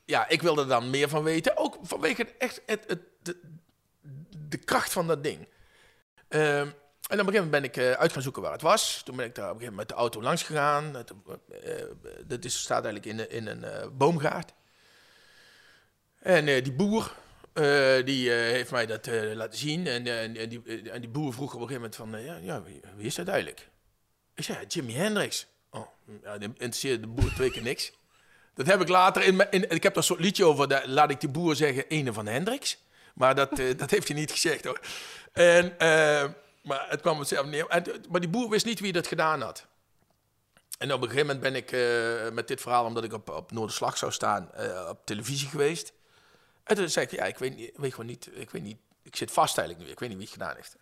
ja, ik wilde er dan meer van weten. Ook vanwege echt het, het, de, de kracht van dat ding. Ehm, en op een gegeven moment ben ik uh, uit gaan zoeken waar het was. Toen ben ik daar op een gegeven moment met de auto langs gegaan. Het, uh, dat is, staat eigenlijk in, in een uh, boomgaard. En die boer, die heeft mij dat laten zien. En, en, die, en die boer vroeg op een gegeven moment van, ja, ja wie, is dat eigenlijk? Ik zei, Jimi Hendrix. Oh, ja, interesseerde de boer twee keer niks. Dat heb ik later in, in ik heb daar een soort liedje over, daar, laat ik die boer zeggen, ene van Hendrix. Maar dat, dat heeft hij niet gezegd hoor. En... Maar het kwam hetzelfde neer. En, maar die boer wist niet wie dat gedaan had. En op een gegeven moment ben ik met dit verhaal, omdat ik op, op Noorderslag zou staan, op televisie geweest. En toen zei ik, ja, ik weet, niet, weet gewoon niet, ik weet niet, ik zit vast eigenlijk nu, ik weet niet wie het gedaan heeft.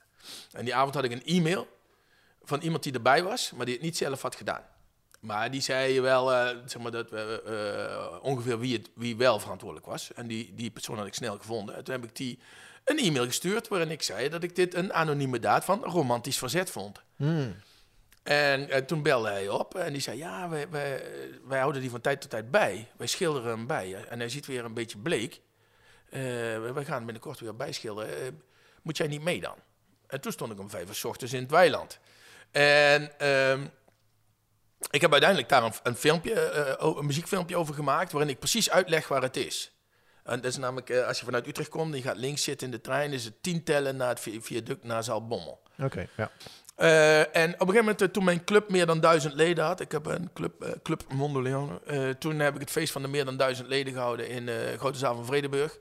En die avond had ik een e-mail van iemand die erbij was, maar die het niet zelf had gedaan. Maar die zei wel, uh, zeg maar, dat, ongeveer wie, het, wie wel verantwoordelijk was. En die, die persoon had ik snel gevonden. En toen heb ik die een e-mail gestuurd waarin ik zei dat ik dit een anonieme daad van romantisch verzet vond. Hmm. En, en, toen belde hij op en die zei: Ja, wij, wij, wij, houden die van tijd tot tijd bij. Wij schilderen hem bij. En hij ziet weer een beetje bleek. Uh, wij gaan binnenkort weer bijschilderen. Uh, moet jij niet mee dan? En toen stond ik om vijf uur ochtends in het weiland. En uh, ik heb uiteindelijk daar een, filmpje, uh, een muziekfilmpje over gemaakt. waarin ik precies uitleg waar het is. En dat is namelijk, eh, als je vanuit Utrecht komt, je gaat links zitten in de trein, is het tien tellen naar het viaduct naar Zalbommel. Oké, ja. Uh, en op een gegeven moment, eh, toen mijn club meer dan duizend leden had, ik heb een club, uh, Club Mondo Leone, uh, toen heb ik het feest van de meer dan duizend leden gehouden in Grote Zaal van Vredeburg.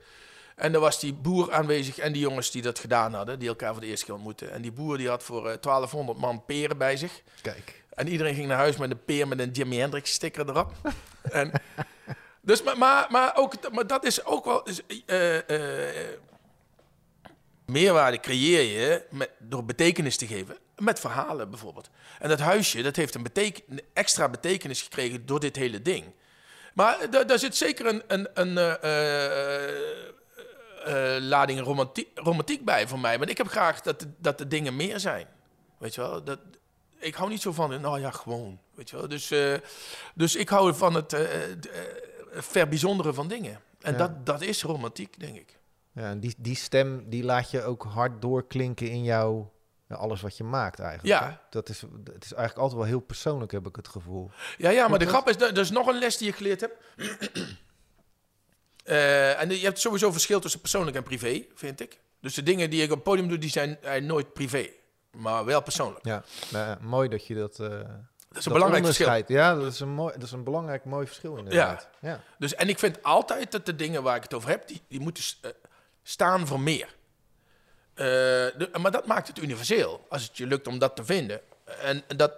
En daar was die boer aanwezig en die jongens die dat gedaan hadden, die elkaar voor de eerste keer ontmoetten. En die boer die had voor 1200 man peren bij zich. Kijk. En iedereen ging naar huis met een peer met een Jimi Hendrix sticker erop. en dus, maar, maar, maar, ook, maar dat is ook wel... Meerwaarde creëer je met, door betekenis te geven. Met verhalen bijvoorbeeld. En dat huisje, dat heeft een beteken, extra betekenis gekregen door dit hele ding. Maar daar zit zeker een, een, een uh, lading romantiek, romantiek bij voor mij. Want ik heb graag dat de, dat de dingen meer zijn. Weet je wel? Dat, ik hou niet zo van, nou ja, gewoon. Weet je wel? Dus, dus ik hou van het verbijzonderen van dingen. En dat, dat is romantiek, denk ik. Ja, en die, die stem die laat je ook hard doorklinken in jouw alles wat je maakt eigenlijk. Ja. hè? Dat is, het is eigenlijk altijd wel heel persoonlijk, heb ik het gevoel. Ja, ja, maar de grap is, dat is nog een les die ik geleerd heb. Eh, en je hebt sowieso verschil tussen persoonlijk en privé, vind ik. Dus de dingen die ik op het podium doe, die zijn nooit privé. Maar wel persoonlijk. Ja, nou mooi dat je dat... eh Dat is een belangrijk verschil. Ja, dat is een, mooi, dat is een belangrijk mooi verschil inderdaad. Ja. Dus, en ik vind altijd dat de dingen waar ik het over heb, die, die moeten eh, staan voor meer. Eh, de- maar dat maakt het universeel, als het je lukt om dat te vinden. En, dat...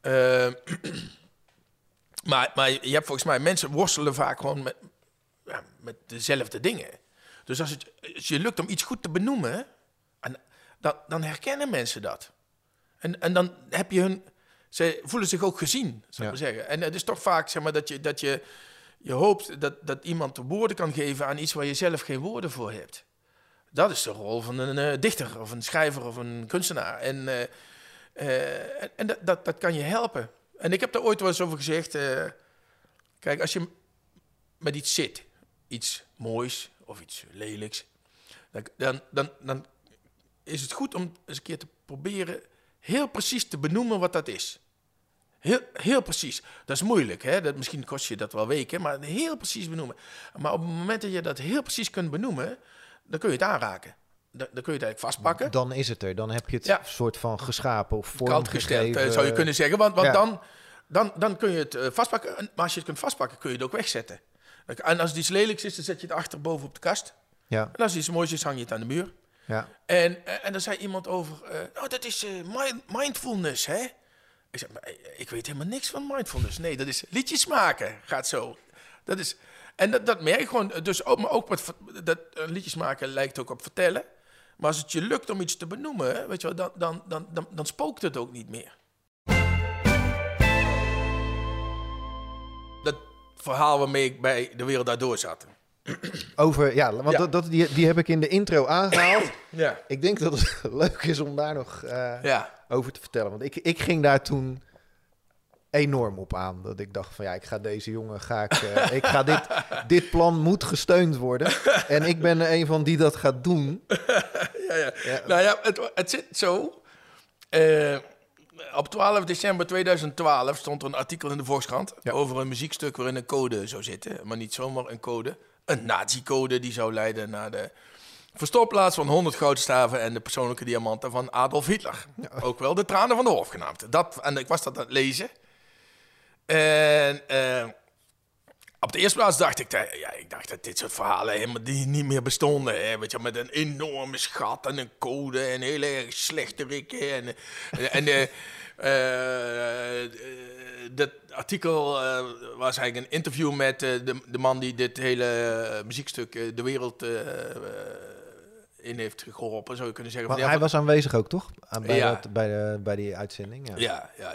eh, maar, maar je hebt volgens mij, mensen worstelen vaak gewoon met, ja, met dezelfde dingen. Dus als het als je lukt om iets goed te benoemen, en, dan, dan herkennen mensen dat. En, en dan heb je hun... Ze voelen zich ook gezien, zou ik Ja. maar zeggen. En het is toch vaak, zeg maar, dat je, dat je, je hoopt dat, dat iemand woorden kan geven aan iets waar je zelf geen woorden voor hebt. Dat is de rol van een eh, dichter of een schrijver of een kunstenaar. En, eh, eh, en- en dat, dat, dat kan je helpen. En ik heb daar ooit wel eens over gezegd. kijk, als je met iets zit, iets moois of iets lelijks, dan, dan, dan, dan is het goed om eens een keer te proberen heel precies te benoemen wat dat is. Heel, heel precies. Dat is moeilijk, hè? Dat, misschien kost je dat wel weken, maar heel precies benoemen. Maar op het moment dat je dat heel precies kunt benoemen, dan kun je het aanraken. Dan, dan kun je het eigenlijk vastpakken. Dan is het er. Dan heb je het Ja. soort van geschapen of vorm gesteld, eh, zou je kunnen zeggen. Want, want Ja. dan, dan, dan kun je het eh, vastpakken. En- Maar als je het kunt vastpakken, kun je het ook wegzetten. En als het iets lelijks is, dan zet je het achter boven op de kast. Ja, En als het iets moois is, hang je het aan de muur. ja. En, eh, en dan zei iemand over, oh, dat is mind- mindfulness, hè? Ik maar, ik weet helemaal niks van mindfulness. Nee, dat is liedjes maken, gaat zo. Dat is, en dat, dat merk ik gewoon. Dus ook, maar ook met dat eh, liedjes maken lijkt ook op vertellen. Maar als het je lukt om iets te benoemen, weet je wel, dan, dan, dan, dan, dan spookt het ook niet meer. Dat verhaal waarmee ik bij De Wereld Daardoor zat. Over, ja, want Ja. Dat, dat, die, die heb ik in de intro aangehaald. Ja. ik denk dat het leuk is om daar nog eh, Ja. over te vertellen. Want ik, ik ging daar toen enorm op aan. Dat ik dacht van ja, ik ga deze jongen, ga ik, eh, ik ga dit, dit plan moet gesteund worden. En ik ben er een van die dat gaat doen. Ja, ja. Ja. Nou ja, het, het zit zo. Eh, op 12 december 2012 stond er een artikel in de Volkskrant Ja. over een muziekstuk waarin een code zou zitten. Maar niet zomaar een code. Een nazi-code die zou leiden naar de verstopplaats van 100 goudstaven en de persoonlijke diamanten van Adolf Hitler. Ook wel de tranen van de Hof genaamd. Dat, en ik was dat aan het lezen. En eh, op de eerste plaats dacht ik, ja, ik dacht dat dit soort verhalen helemaal die niet meer bestonden. Hè? Weet je, met een enorme schat en een code en heel erg slechte rikken. En, en eh, eh, eh, dat artikel was eigenlijk een interview met de, man die dit hele muziekstuk de wereld in heeft geholpen, zou je kunnen zeggen. Maar hij was aanwezig ook, toch? Aan- Bij, Ja. dat, bij, de, bij die uitzending. Ja. Ja, ja,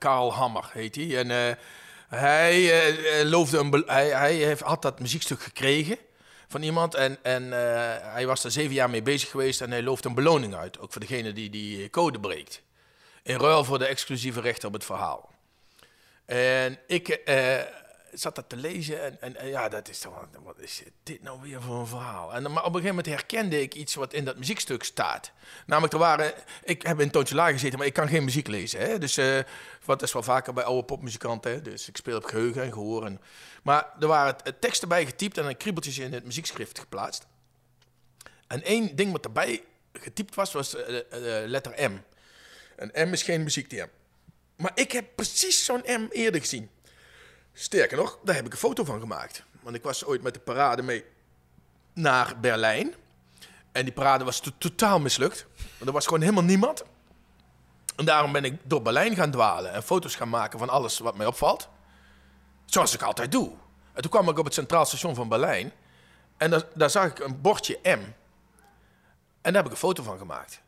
ja, Hammer heet hij. En eh, hij, eh, loofde een hij, hij heeft, had dat muziekstuk gekregen van iemand. En, en hij was er zeven jaar mee bezig geweest. En hij looft een beloning uit. Ook voor degene die die code breekt. In ruil voor de exclusieve rechten op het verhaal. En ik zat dat te lezen. En, en, en ja, dat is toch. wat- is dit nou weer voor een verhaal? En, maar op een gegeven moment herkende ik iets wat in dat muziekstuk staat. Namelijk, er waren. Ik heb in toontje laag gezeten, maar ik kan geen muziek lezen. Hè? Dus eh, wat is wel vaker bij oude popmuzikanten. Hè? Dus ik speel op geheugen en gehoor. En, maar er waren teksten bij getypt en kriebeltjes in het muziekschrift geplaatst. En één ding wat erbij getypt was, was eh, eh, letter M. Een M is geen muziekterm. Maar ik heb precies zo'n M eerder gezien. Sterker nog, daar heb ik een foto van gemaakt. Want ik was ooit met de parade mee naar Berlijn. En die parade was to- totaal mislukt. Want er was gewoon helemaal niemand. En daarom ben ik door Berlijn gaan dwalen en foto's gaan maken van alles wat mij opvalt. Zoals ik altijd doe. En toen kwam ik op het Centraal Station van Berlijn. En daar, zag ik een bordje M. En daar heb ik een foto van gemaakt.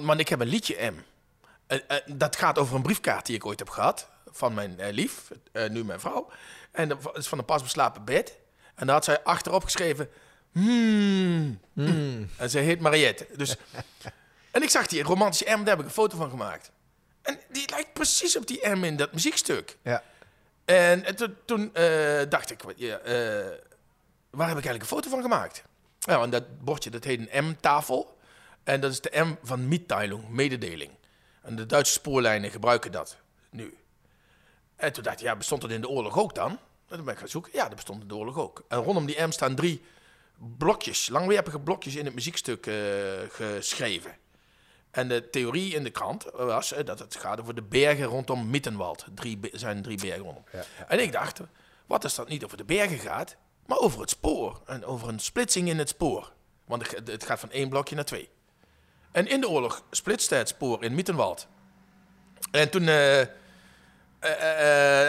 Maar ik heb een liedje M. En dat gaat over een briefkaart die ik ooit heb gehad. Van mijn eh, lief, eh, nu mijn vrouw. En dat is van een pas beslapen bed. En daar had zij achterop geschreven... Hmm. En ze heet Mariette. Dus, en ik zag die romantische M, daar heb ik een foto van gemaakt. En die lijkt precies op die M in dat muziekstuk. Ja. En, en toen, toen eh, dacht ik, ja, eh, waar heb ik eigenlijk een foto van gemaakt? Ja, want dat bordje, dat heet een M-tafel. En dat is de M van Mitteilung, mededeling. En de Duitse spoorlijnen gebruiken dat nu. En toen dacht ik, ja, bestond dat in de oorlog ook dan? En toen ben ik gaan zoeken. Ja, dat bestond in de oorlog ook. En rondom die M staan drie blokjes, langwerpige blokjes in het muziekstuk eh, geschreven. En de theorie in de krant was eh, dat het gaat over de bergen rondom Mittenwald. Drie, zijn drie bergen rondom. En ik dacht, wat als dat niet over de bergen gaat, maar over het spoor. En over een splitsing in het spoor. Want het- het gaat van één blokje naar twee. En in de oorlog splitste het spoor in Mittenwald. En toen... eh,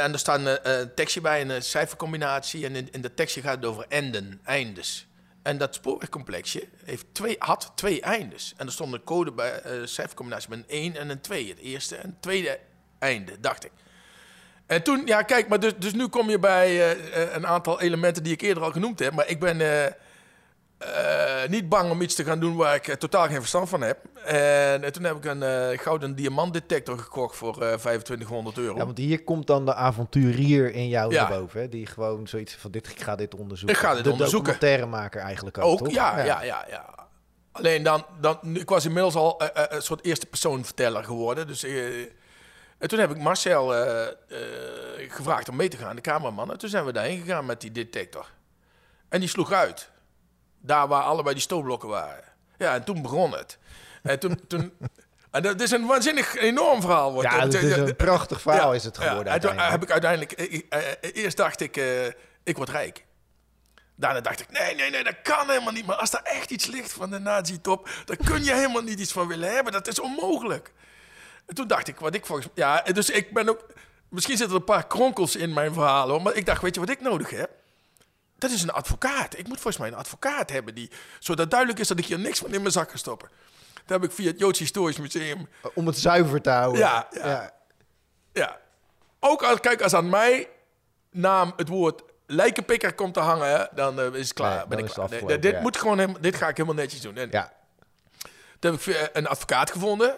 en er staat een, eh, een tekstje bij, een eh, cijfercombinatie. En in, in dat tekstje gaat het over enden, eindes. En dat spoorwegcomplexje heeft twee, had twee eindes. En er stond een code bij, eh cijfercombinatie met een 1 en een 2. Het eerste en het tweede einde, dacht ik. En toen, ja kijk, maar dus, dus nu kom je bij eh, eh, een aantal elementen die ik eerder al genoemd heb. Maar ik ben eh, eh, niet bang om iets te gaan doen waar ik eh, totaal geen verstand van heb. En, eh, toen heb ik een gouden diamantdetector gekocht voor eh 2500 euro. Ja, want hier komt dan de avonturier in jou Ja. boven. Hè? Die gewoon zoiets van, dit, ik ga dit onderzoeken. Ik ga dit de onderzoeken. documentairemaker eigenlijk ook, Ook, toch? ja, ja, ja, ja. Alleen dan, dan, ik was inmiddels al een soort eerste persoon verteller geworden. Dus en toen heb ik Marcel gevraagd om mee te gaan, de cameraman. En toen zijn we daarheen gegaan met die detector. En die sloeg uit. Daar waar allebei die stootblokken waren. Ja, en toen begon het. En toen... toen en dat is een waanzinnig enorm verhaal. Wordt Ja, het. is een prachtig verhaal Ja, is het ja. geworden En toen uiteindelijk. heb ik uiteindelijk... eh, eh, eerst dacht ik, eh, ik word rijk. Daarna dacht ik, nee, nee, nee, dat kan helemaal niet. Maar als er echt iets ligt van de nazi-top, dan kun je helemaal niet iets van willen hebben. Dat is onmogelijk. En toen dacht ik, wat ik volgens Ja, dus ik ben ook... Misschien zitten er een paar kronkels in mijn verhaal, hoor. Maar ik dacht, weet je wat ik nodig heb? Dat is een advocaat. Ik moet volgens mij een advocaat hebben, die, zodat duidelijk is dat ik hier niks van in mijn zak kan stoppen. Dat heb ik via het Joods Historisch Museum Om het zuiver te houden. Ja, ja. Ja. Ook als, kijk, als aan mij naam het woord lijkenpikker komt te hangen, dan eh, is het klaar. Nee, ben ik. Nee, dit, ja. moet gewoon helemaal- dit ga ik helemaal netjes doen. En Ja. toen heb ik een advocaat gevonden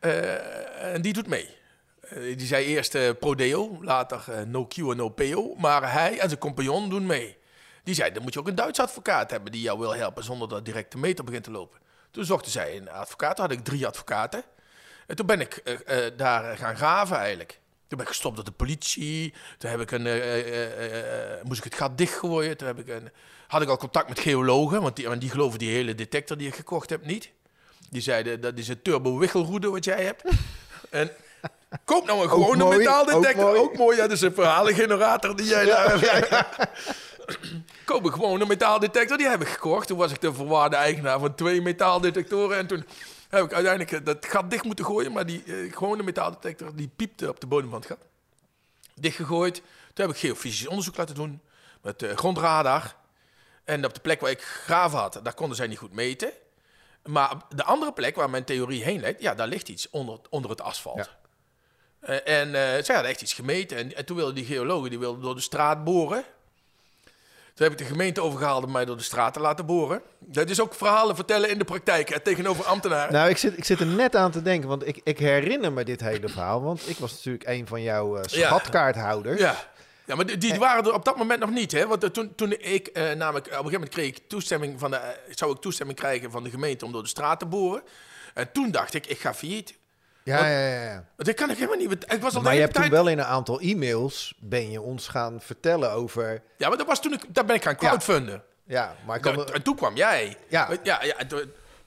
eh, en die doet mee. Eh, die zei eerst eh prodeo, later no en no PO. Maar hij en zijn compagnon doen mee. Die zei, dan moet je ook een Duitse advocaat hebben die jou wil helpen zonder dat direct de meter begint te lopen. Toen zochten zij een advocaat, toen had ik drie advocaten. En toen ben ik eh, eh, daar gaan graven eigenlijk. Toen ben ik gestopt door de politie. Toen heb ik een, eh, moest ik het gat dichtgooien. Toen heb ik een, had ik al contact met geologen, want die, want die geloven die hele detector die ik gekocht heb niet. Die zeiden, dat is een turbo-wichelroede wat jij hebt. en koop nou een gewone mooi, metaaldetector. ook mooi. Ook mooi, ja, dat is een verhalengenerator die jij daar hebt. koop een gewone metaaldetector. Die heb ik gekocht. Toen was ik de verwaarde eigenaar van twee metaaldetectoren. En toen heb ik uiteindelijk eh, dat gat dicht moeten gooien. Maar die eh, gewone metaaldetector die piepte op de bodem van het gat. Dichtgegooid. Toen heb ik geofysisch onderzoek laten doen. Met eh, grondradar. En op de plek waar ik graven had, daar konden zij niet goed meten. Maar op de andere plek waar mijn theorie heen leidt, ja, daar ligt iets onder, onder het asfalt. Ja. Eh, en eh zij hadden echt iets gemeten. En, en toen wilden die geologen die wilden door de straat boren. Toen heb ik de gemeente overgehaald om mij door de straat te laten boren. Dat is ook verhalen vertellen in de praktijk hè, tegenover ambtenaren. Nou, ik zit, ik zit er net aan te denken, want ik, ik herinner me dit hele verhaal. Want ik was natuurlijk een van jouw eh, Ja. schatkaarthouders. Ja. Ja, maar die, die waren er op dat moment nog niet, hè? Want eh, toen, toen ik eh, namelijk op een gegeven moment kreeg ik toestemming van de, eh, zou ik toestemming krijgen van de gemeente om door de straat te boren. En toen dacht ik, ik ga failliet. Ja, ja, ja. ja. Kan ik helemaal niet. Ik was al Maar je hebt toen wel in een aantal e-mails, ben je ons gaan vertellen over... Ja, maar dat was toen ik, daar ben ik gaan crowdfunden. Ja, maar ik kan... Da- en toen kwam jij. Ja. ja, ja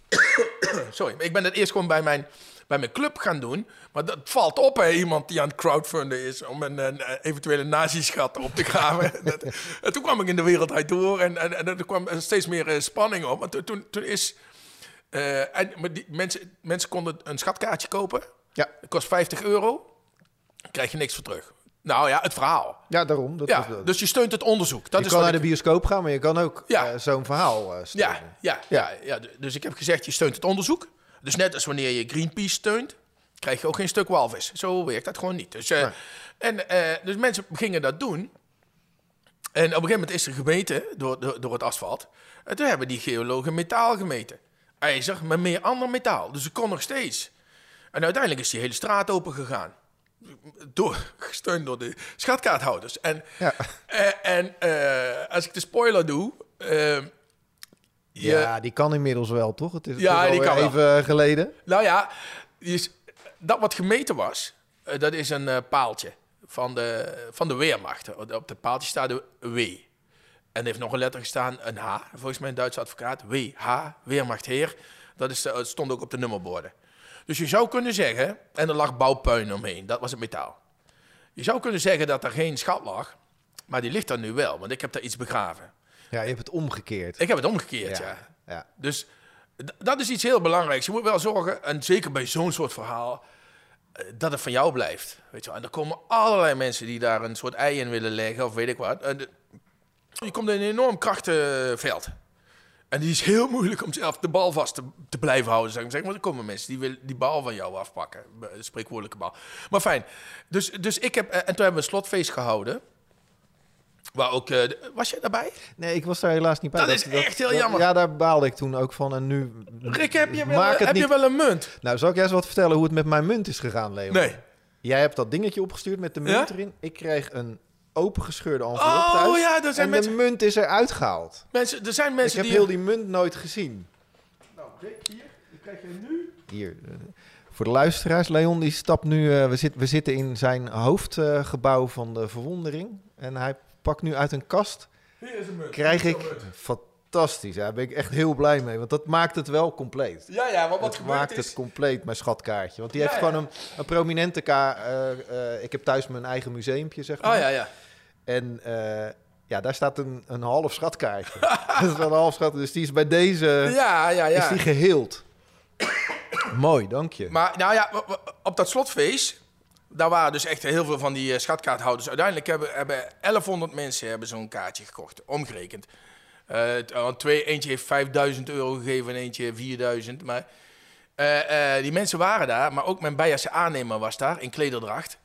Sorry, ik ben dat eerst gewoon bij mijn, bij mijn club gaan doen. Maar dat valt op, hè, iemand die aan het crowdfunden is om een, een eventuele nazischat op te graven. Dat- en toen kwam ik in de wereld uit door en, en, en er kwam steeds meer eh, spanning op. Want toen, toen is. Eh, en, maar die, mensen, mensen konden een schatkaartje kopen. Ja. Het kost 50 euro. krijg je niks voor terug. Nou ja, het verhaal. Ja, daarom. Dat Ja, was, dus je steunt het onderzoek. Dat je is kan naar de bioscoop gaan, maar je kan ook Ja. eh, zo'n verhaal eh steunen. Ja, ja, ja. Ja, dus ik heb gezegd, je steunt het onderzoek. Dus net als wanneer je Greenpeace steunt, krijg je ook geen stuk walvis. Zo werkt dat gewoon niet. Dus, Nee. en, dus mensen gingen dat doen. En op een gegeven moment is er gemeten door, door, door het asfalt. En toen hebben die geologen metaal gemeten. IJzer met meer ander metaal. Dus het kon nog steeds. En uiteindelijk is die hele straat open gegaan. Door, gesteund door de schatkaarthouders. En, Ja. eh, en eh, als ik de spoiler doe... eh, je, Ja, die kan inmiddels wel, toch? Het is, Ja, die kan wel. even geleden. Nou ja, is- dat wat gemeten was, eh, dat is een eh, paaltje van de, van de Weermacht. Op het paaltje staat de W. En er heeft nog een letter gestaan, een H. Volgens mij een Duitse advocaat. WH, Weermacht Heer. Dat is, eh, het stond ook op de nummerborden. Dus je zou kunnen zeggen, en er lag bouwpuin omheen, dat was het metaal. Je zou kunnen zeggen dat er geen schat lag, maar die ligt er nu wel, want ik heb daar iets begraven. Ja, je hebt het omgekeerd. Ik heb het omgekeerd, ja. ja. ja. Dus dat is iets heel belangrijks. Je moet wel zorgen, en zeker bij zo'n soort verhaal, eh, dat het van jou blijft. Weet je wel. En er komen allerlei mensen die daar een soort ei in willen leggen, of weet ik wat. Je komt in een enorm krachtenveld. En die is heel moeilijk om zelf de bal vast te, te blijven houden. Zeg maar. Want er komen mensen die willen die bal van jou afpakken. De spreekwoordelijke bal. Maar fijn. Dus, dus ik heb, eh, en toen hebben we een slotfeest gehouden. Waar ook, eh, was je daarbij? Nee, ik was daar helaas niet bij. Dat is echt heel jammer. Ja, daar baalde ik toen ook van. En nu... Rick, heb je wel, heb niet... je wel een munt? Nou, zal ik jij eens wat vertellen hoe het met mijn munt is gegaan, Leon? Nee. Jij hebt dat dingetje opgestuurd met de munt Ja? erin. Ik kreeg een opengescheurde envelop Oh thuis. ja, er zijn en mensen, de munt is eruit gehaald. mensen, er zijn Ik mensen heb die... heel die munt nooit gezien. Nou, Rick, hier, die krijg je nu. Hier, eh, voor de luisteraars. Leon die stapt nu... eh, we, zit, we zitten in zijn hoofdgebouw van de verwondering. En hij pakt nu uit een kast. Hier is een munt. Krijg ik... munt. Fantastisch. Daar ben ik echt heel blij mee. Want dat maakt het wel compleet. Ja, ja, want wat het maakt is... het compleet, mijn schatkaartje. Want die Ja, heeft ja. gewoon een, een prominente ka... eh, eh, ik heb thuis mijn eigen museumpje, zeg maar. Oh ja, ja. En eh, ja, daar staat een, een half schatkaartje. dat is wel een half schat. Dus die is bij deze Ja, ja, is ja. die geheeld. Mooi, dank je. Maar nou ja, op dat slotfeest, daar waren dus echt heel veel van die eh, schatkaarthouders. Uiteindelijk hebben, hebben 1100 mensen hebben zo'n kaartje gekocht, omgerekend. Eh, twee, eentje heeft 5000 euro gegeven en eentje 4000. Maar die mensen waren daar, maar ook mijn Beierse aannemer was daar in klederdracht.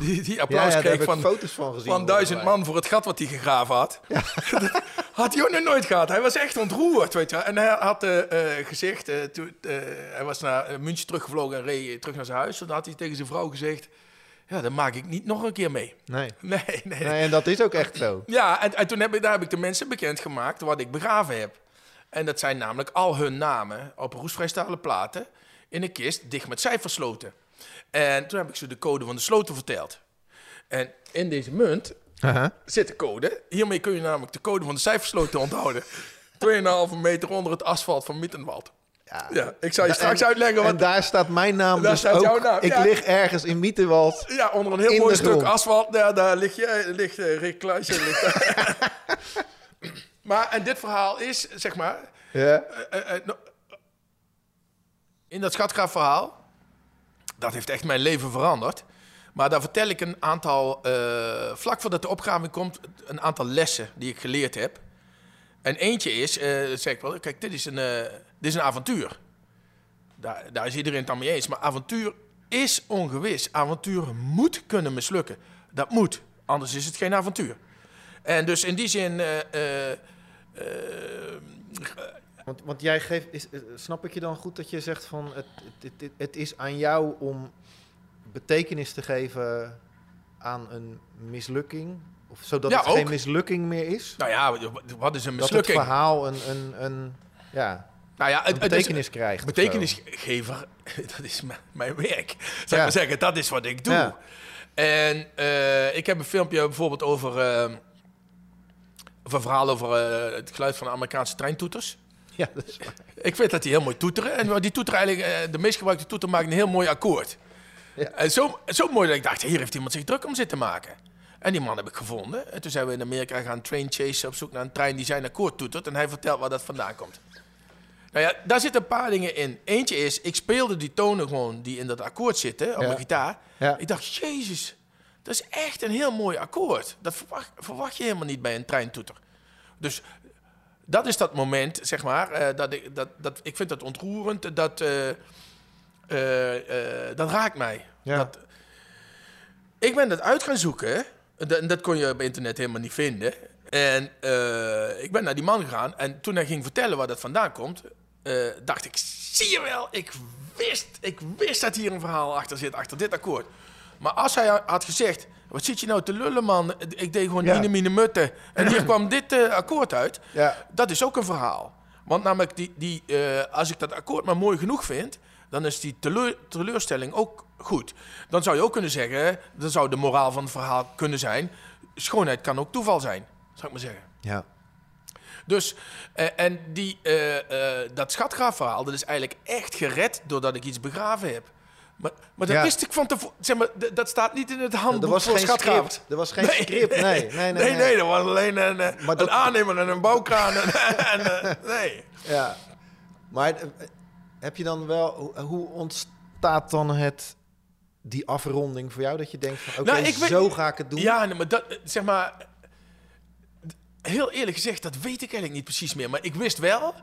Die, die applaus ja, kreeg van, foto's van gezien. van duizend man voor het gat wat hij gegraven had. Had hij ook nog nooit gehad. Hij was echt ontroerd, weet je. En hij had eh, eh, gezegd, eh, toen, hij was naar München teruggevlogen en reed terug naar zijn huis. Toen had hij tegen zijn vrouw gezegd, ja, dat maak ik niet nog een keer mee. Nee. Nee, nee. nee. nee, en dat is ook echt zo. Ja, en, en toen heb ik, daar heb ik de mensen bekendgemaakt wat ik begraven heb. En dat zijn namelijk al hun namen op roestvrijstalen platen in een kist, dicht met cijfers sloten. En toen heb ik ze de code van de sloten verteld. En in deze munt zit de code. Hiermee kun je namelijk de code van de cijfersloten onthouden. 2,5 meter onder het asfalt van Mittenwald. Ja. Ja, ik zal je Ja, straks en- uitleggen En wat... daar staat mijn naam Daar dus staat ook. jouw naam, Ik ja. lig ergens in Mietenwald. Ja, onder een heel mooi stuk grond. asfalt. Daar, daar ligt, je, ligt eh, Rick Kluijsen. maar, en dit verhaal is, zeg maar... Ja. eh, eh, no- in dat schatgraafverhaal, dat heeft echt mijn leven veranderd. Maar daar vertel ik een aantal, eh, vlak voordat de opgraving komt, een aantal lessen die ik geleerd heb. En eentje is, eh, zeg ik wel, kijk, dit is een, eh, dit is een avontuur. Daar, daar is iedereen het dan mee eens. Maar avontuur is ongewis. Avontuur moet kunnen mislukken. Dat moet. Anders is het geen avontuur. En dus in die zin. Want, want jij geeft, is, eh, snap ik je dan goed dat je zegt van het, het, het, het is aan jou om betekenis te geven aan een mislukking? Of zodat Ja, het geen mislukking meer is? nou ja, wat is een Dat het mislukking? verhaal een, een, een, ja, nou ja, een het, het is- betekenis krijgt. betekenisgever, dat is mijn, werk. Zou Ja. ik maar zeggen, dat is wat ik doe. Ja. En eh, ik heb een filmpje bijvoorbeeld over, eh, of een verhaal over het geluid van de Amerikaanse treintoeters. Ja, dat is waar. Ik vind dat die heel mooi toeteren. En die toeter eigenlijk, eh, de meest gebruikte toeter maakt een heel mooi akkoord. Ja. En zo, zo mooi dat ik dacht, hier heeft iemand zich druk om zitten maken. En die man heb ik gevonden. En toen zijn we in Amerika gaan train chasen op zoek naar een trein die zijn akkoord toetert. En hij vertelt waar dat vandaan komt. Nou ja, daar zitten een paar dingen in. Eentje is, ik speelde die tonen gewoon die in dat akkoord zitten op Ja. mijn gitaar. Ja. Ik dacht, jezus, dat is echt een heel mooi akkoord. Dat verwacht, verwacht je helemaal niet bij een treintoeter. Dus dat is dat moment, zeg maar. eh, dat ik, dat, dat, ik vind dat ontroerend. Dat, eh, eh, dat raakt mij. Ja. Dat, ik ben dat uit gaan zoeken. Dat, en dat kon je op internet helemaal niet vinden. En ik ben naar die man gegaan. En toen hij ging vertellen waar dat vandaan komt... dacht ik, zie je wel, ik wist, ik wist dat hier een verhaal achter zit, achter dit akkoord. Maar als hij had gezegd, wat zit je nou te lullen man? Ik deed gewoon Ja. ine mine mutte. En hier kwam dit eh, akkoord uit. Ja. Dat is ook een verhaal. Want namelijk, die, die, eh, als ik dat akkoord maar mooi genoeg vind, dan is die teleur, teleurstelling ook goed. Dan zou je ook kunnen zeggen, dan zou de moraal van het verhaal kunnen zijn, schoonheid kan ook toeval zijn, zou ik maar zeggen. Ja. Dus, eh, en die, dat schatgraafverhaal, dat is eigenlijk echt gered doordat ik iets begraven heb. Maar, maar dat Ja. wist ik van tevoren. Zeg maar, dat staat niet in het handboek Er was voor geen schatgraven. script. Er was geen script. Nee, nee, nee. Nee, nee, dat was alleen een, eh, Maar dat- een aannemer en een bouwkraan. En, en, eh, nee. Ja. Maar eh, heb je dan wel... hoe- ontstaat dan het... Die afronding voor jou, dat je denkt van... Oké, Nou, weet- zo ga ik het doen. Ja, nee, maar dat, zeg maar... Heel eerlijk gezegd, dat weet ik eigenlijk niet precies meer. Maar ik wist wel,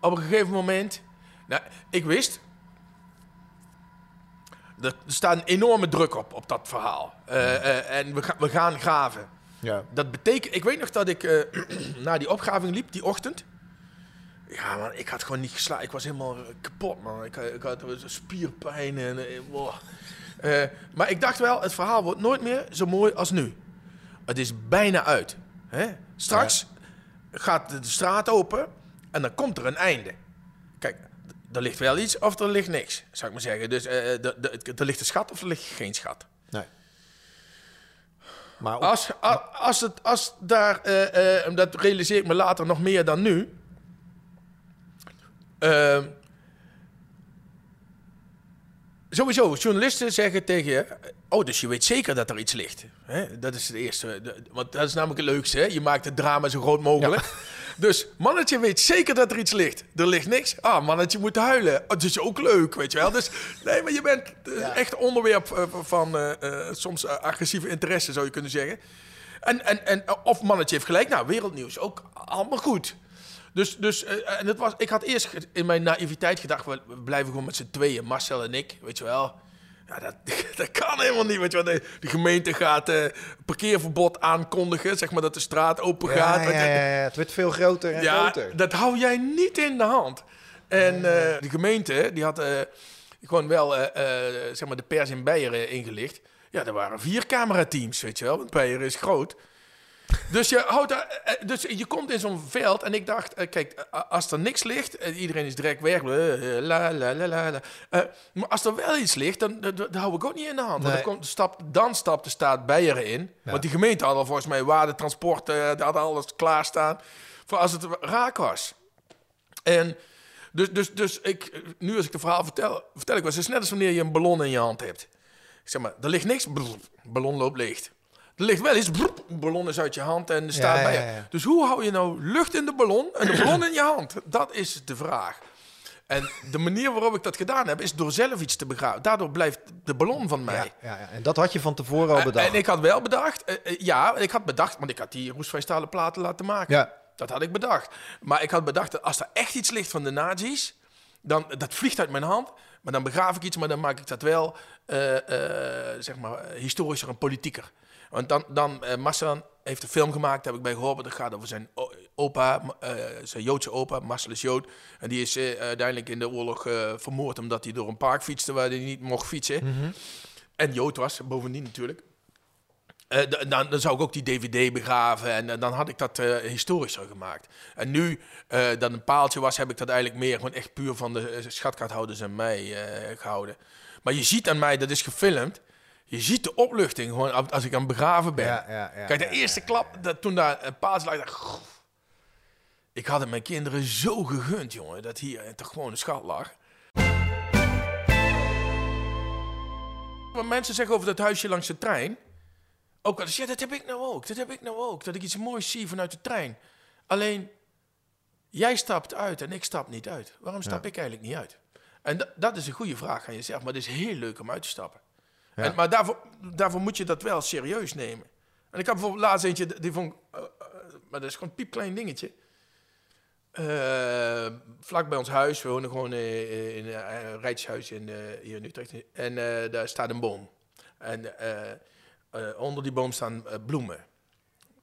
op een gegeven moment... Nou, ik wist... Er, staat een enorme druk op, op dat verhaal. Eh, eh, en we, ga- we gaan graven. Ja. Dat betekent... Ik weet nog dat ik eh naar die opgraving liep, die ochtend. Ja, man, ik had gewoon niet geslapen. Ik was helemaal kapot, man. Ik, ik had spierpijn en... wow. Maar ik dacht wel, het verhaal wordt nooit meer zo mooi als nu. Het is bijna uit. Hè? Straks gaat de straat open en dan komt er een einde. Kijk, er ligt wel iets of er ligt niks, zou ik maar zeggen. Dus eh, de- de- er ligt een schat of er ligt geen schat. Nee. Maar op- Als, a- als, het, als daar, eh, eh, dat realiseer ik me later nog meer dan nu. Ehm, sowieso, journalisten zeggen tegen je... Oh, dus je weet zeker dat er iets ligt. Hè? Dat is het eerste. De- want dat is namelijk het leukste. Hè? Je maakt het drama zo groot mogelijk. Dus mannetje weet zeker dat er iets ligt. Er ligt niks. Ah, mannetje moet huilen. Oh, dat is ook leuk, weet je wel. Dus nee, maar je bent eh, Ja. echt onderwerp eh, van eh, soms agressieve interesse, zou je kunnen zeggen. En, en, en of mannetje heeft gelijk. Nou, wereldnieuws ook allemaal goed. Dus, dus en het was, ik had eerst in mijn naïviteit gedacht, we blijven gewoon met z'n tweeën, Marcel en ik, weet je wel. Ja, dat, dat kan helemaal niet, wel. De, de gemeente gaat eh parkeerverbod aankondigen, zeg maar dat de straat open gaat. ja, ja, ja, het werd veel groter en Ja, groter. dat hou jij niet in de hand. En eh, de gemeente, die had eh, gewoon wel zeg maar de pers in Beieren ingelicht. Ja, er waren vier camerateams, weet je wel, want Beieren is groot. Dus je, houdt daar, eh, dus je komt in zo'n veld en ik dacht, eh, kijk, eh, als er niks ligt, en iedereen is direct weg, eh, eh, la la la la. la. Eh, maar als er wel iets ligt, dan, dan, dan hou ik ook niet in de hand. Want Nee. dan, komt, stap, dan stapt de staat Beieren in. Want die gemeente had al volgens mij waardetransport, eh die had alles klaarstaan voor als het raak was. En dus, dus, dus ik, nu als ik het verhaal vertel, vertel ik wel, het is net als wanneer je een ballon in je hand hebt. Ik zeg maar, er ligt niks, brrr, ballon loopt leeg. Er ligt wel iets, brrr, ballon is uit je hand en er staat ja, bij je. ja. Dus hoe hou je nou lucht in de ballon en de ballon in je hand? Dat is de vraag. En de manier waarop ik dat gedaan heb, is door zelf iets te begraven. Daardoor blijft de ballon van mij. Ja, ja. En dat had je van tevoren al En- bedacht. En ik had wel bedacht, eh, eh, ja, ik had bedacht, want ik had die roestvrijstalen stalen platen laten maken. Ja. Dat had ik bedacht. Maar ik had bedacht dat als er echt iets ligt van de nazi's, dan dat vliegt uit mijn hand. Maar dan begraaf ik iets, maar dan maak ik dat wel, eh, eh, zeg maar, historischer en politieker. Want dan, dan eh, Marcel heeft een film gemaakt, daar heb ik bij gehoord. Dat gaat over zijn opa, zijn Joodse opa, Marcel is Jood. En die is uiteindelijk in de oorlog vermoord omdat hij door een park fietste waar hij niet mocht fietsen. En Jood was, bovendien natuurlijk. Eh, dan, dan zou ik ook die DVD begraven en eh, dan had ik dat eh, historischer gemaakt. En nu dat een paaltje was, heb ik dat eigenlijk meer gewoon echt puur van de schatkaarthouders en mij eh, gehouden. Maar je ziet aan mij, dat is gefilmd, je ziet de opluchting gewoon als- ik aan het begraven ben. Ja, ja, ja, Kijk, de eerste klap, dat, toen daar een paaltje lag, dacht ik, "Goh, ik had het mijn kinderen zo gegund, jongen, dat hier toch gewoon een schat lag. Wat mensen zeggen over dat huisje langs de trein. Ook eens, ja, dat heb ik nou ook. Dat heb ik nou ook. Dat ik iets moois zie vanuit de trein. Alleen, jij stapt uit en ik stap niet uit. Waarom stap ik eigenlijk niet uit? En da- dat is een goede vraag aan jezelf. Maar het is heel leuk om uit te stappen. Ja. En, maar daarvoor, daarvoor moet je dat wel serieus nemen. En ik had bijvoorbeeld laatst eentje, die vond eh, eh, maar dat is gewoon een piepklein dingetje. Eh, vlak bij ons huis, we wonen gewoon in een rijtjeshuis in, hier in Utrecht. En daar staat een boom. En eh, onder die boom staan eh, bloemen,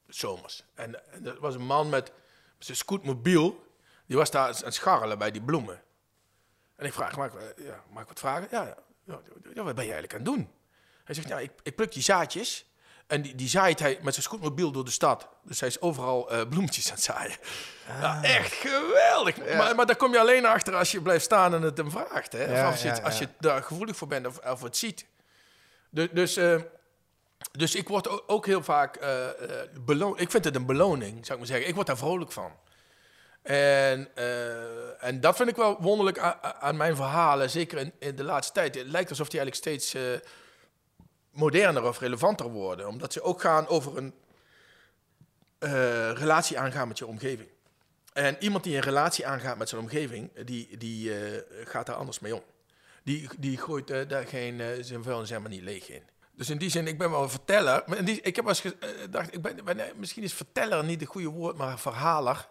zomers. En, en er was een man met zijn scootmobiel, die was daar aan het scharrelen bij die bloemen. En ik vraag, mag ik, eh, ja, mag ik wat vragen? Ja, ja, ja, ja, wat ben je eigenlijk aan het doen? Hij zegt, nou, ik, ik pluk die zaadjes En die, die zaait hij met zijn scootmobiel door de stad. Dus hij is overal eh, bloemetjes aan het zaaien. Ja, echt geweldig. Maar, maar daar kom je alleen achter als je blijft staan en het hem vraagt. Hè? Ja, of als je, het- ja, als ja. je daar gevoelig voor bent of, of het ziet. Dus, dus, dus ik word ook heel vaak beloond. Ik vind het een beloning, zou ik maar zeggen. Ik word daar vrolijk van. En, eh, en dat vind ik wel wonderlijk a- a- aan mijn verhalen, zeker in, de laatste tijd. Het lijkt alsof die eigenlijk steeds moderner of relevanter worden, omdat ze ook gaan over een relatie aangaan met je omgeving. En iemand die een relatie aangaat met zijn omgeving, die, die gaat daar anders mee om. Die, die gooit daar geen, zijn vuilnis helemaal niet leeg in. Dus in die zin, ik ben wel een verteller. Maar in die, ik heb wel eens eh, gedacht, ik ben, ben- misschien is verteller niet het goede woord, maar verhaler.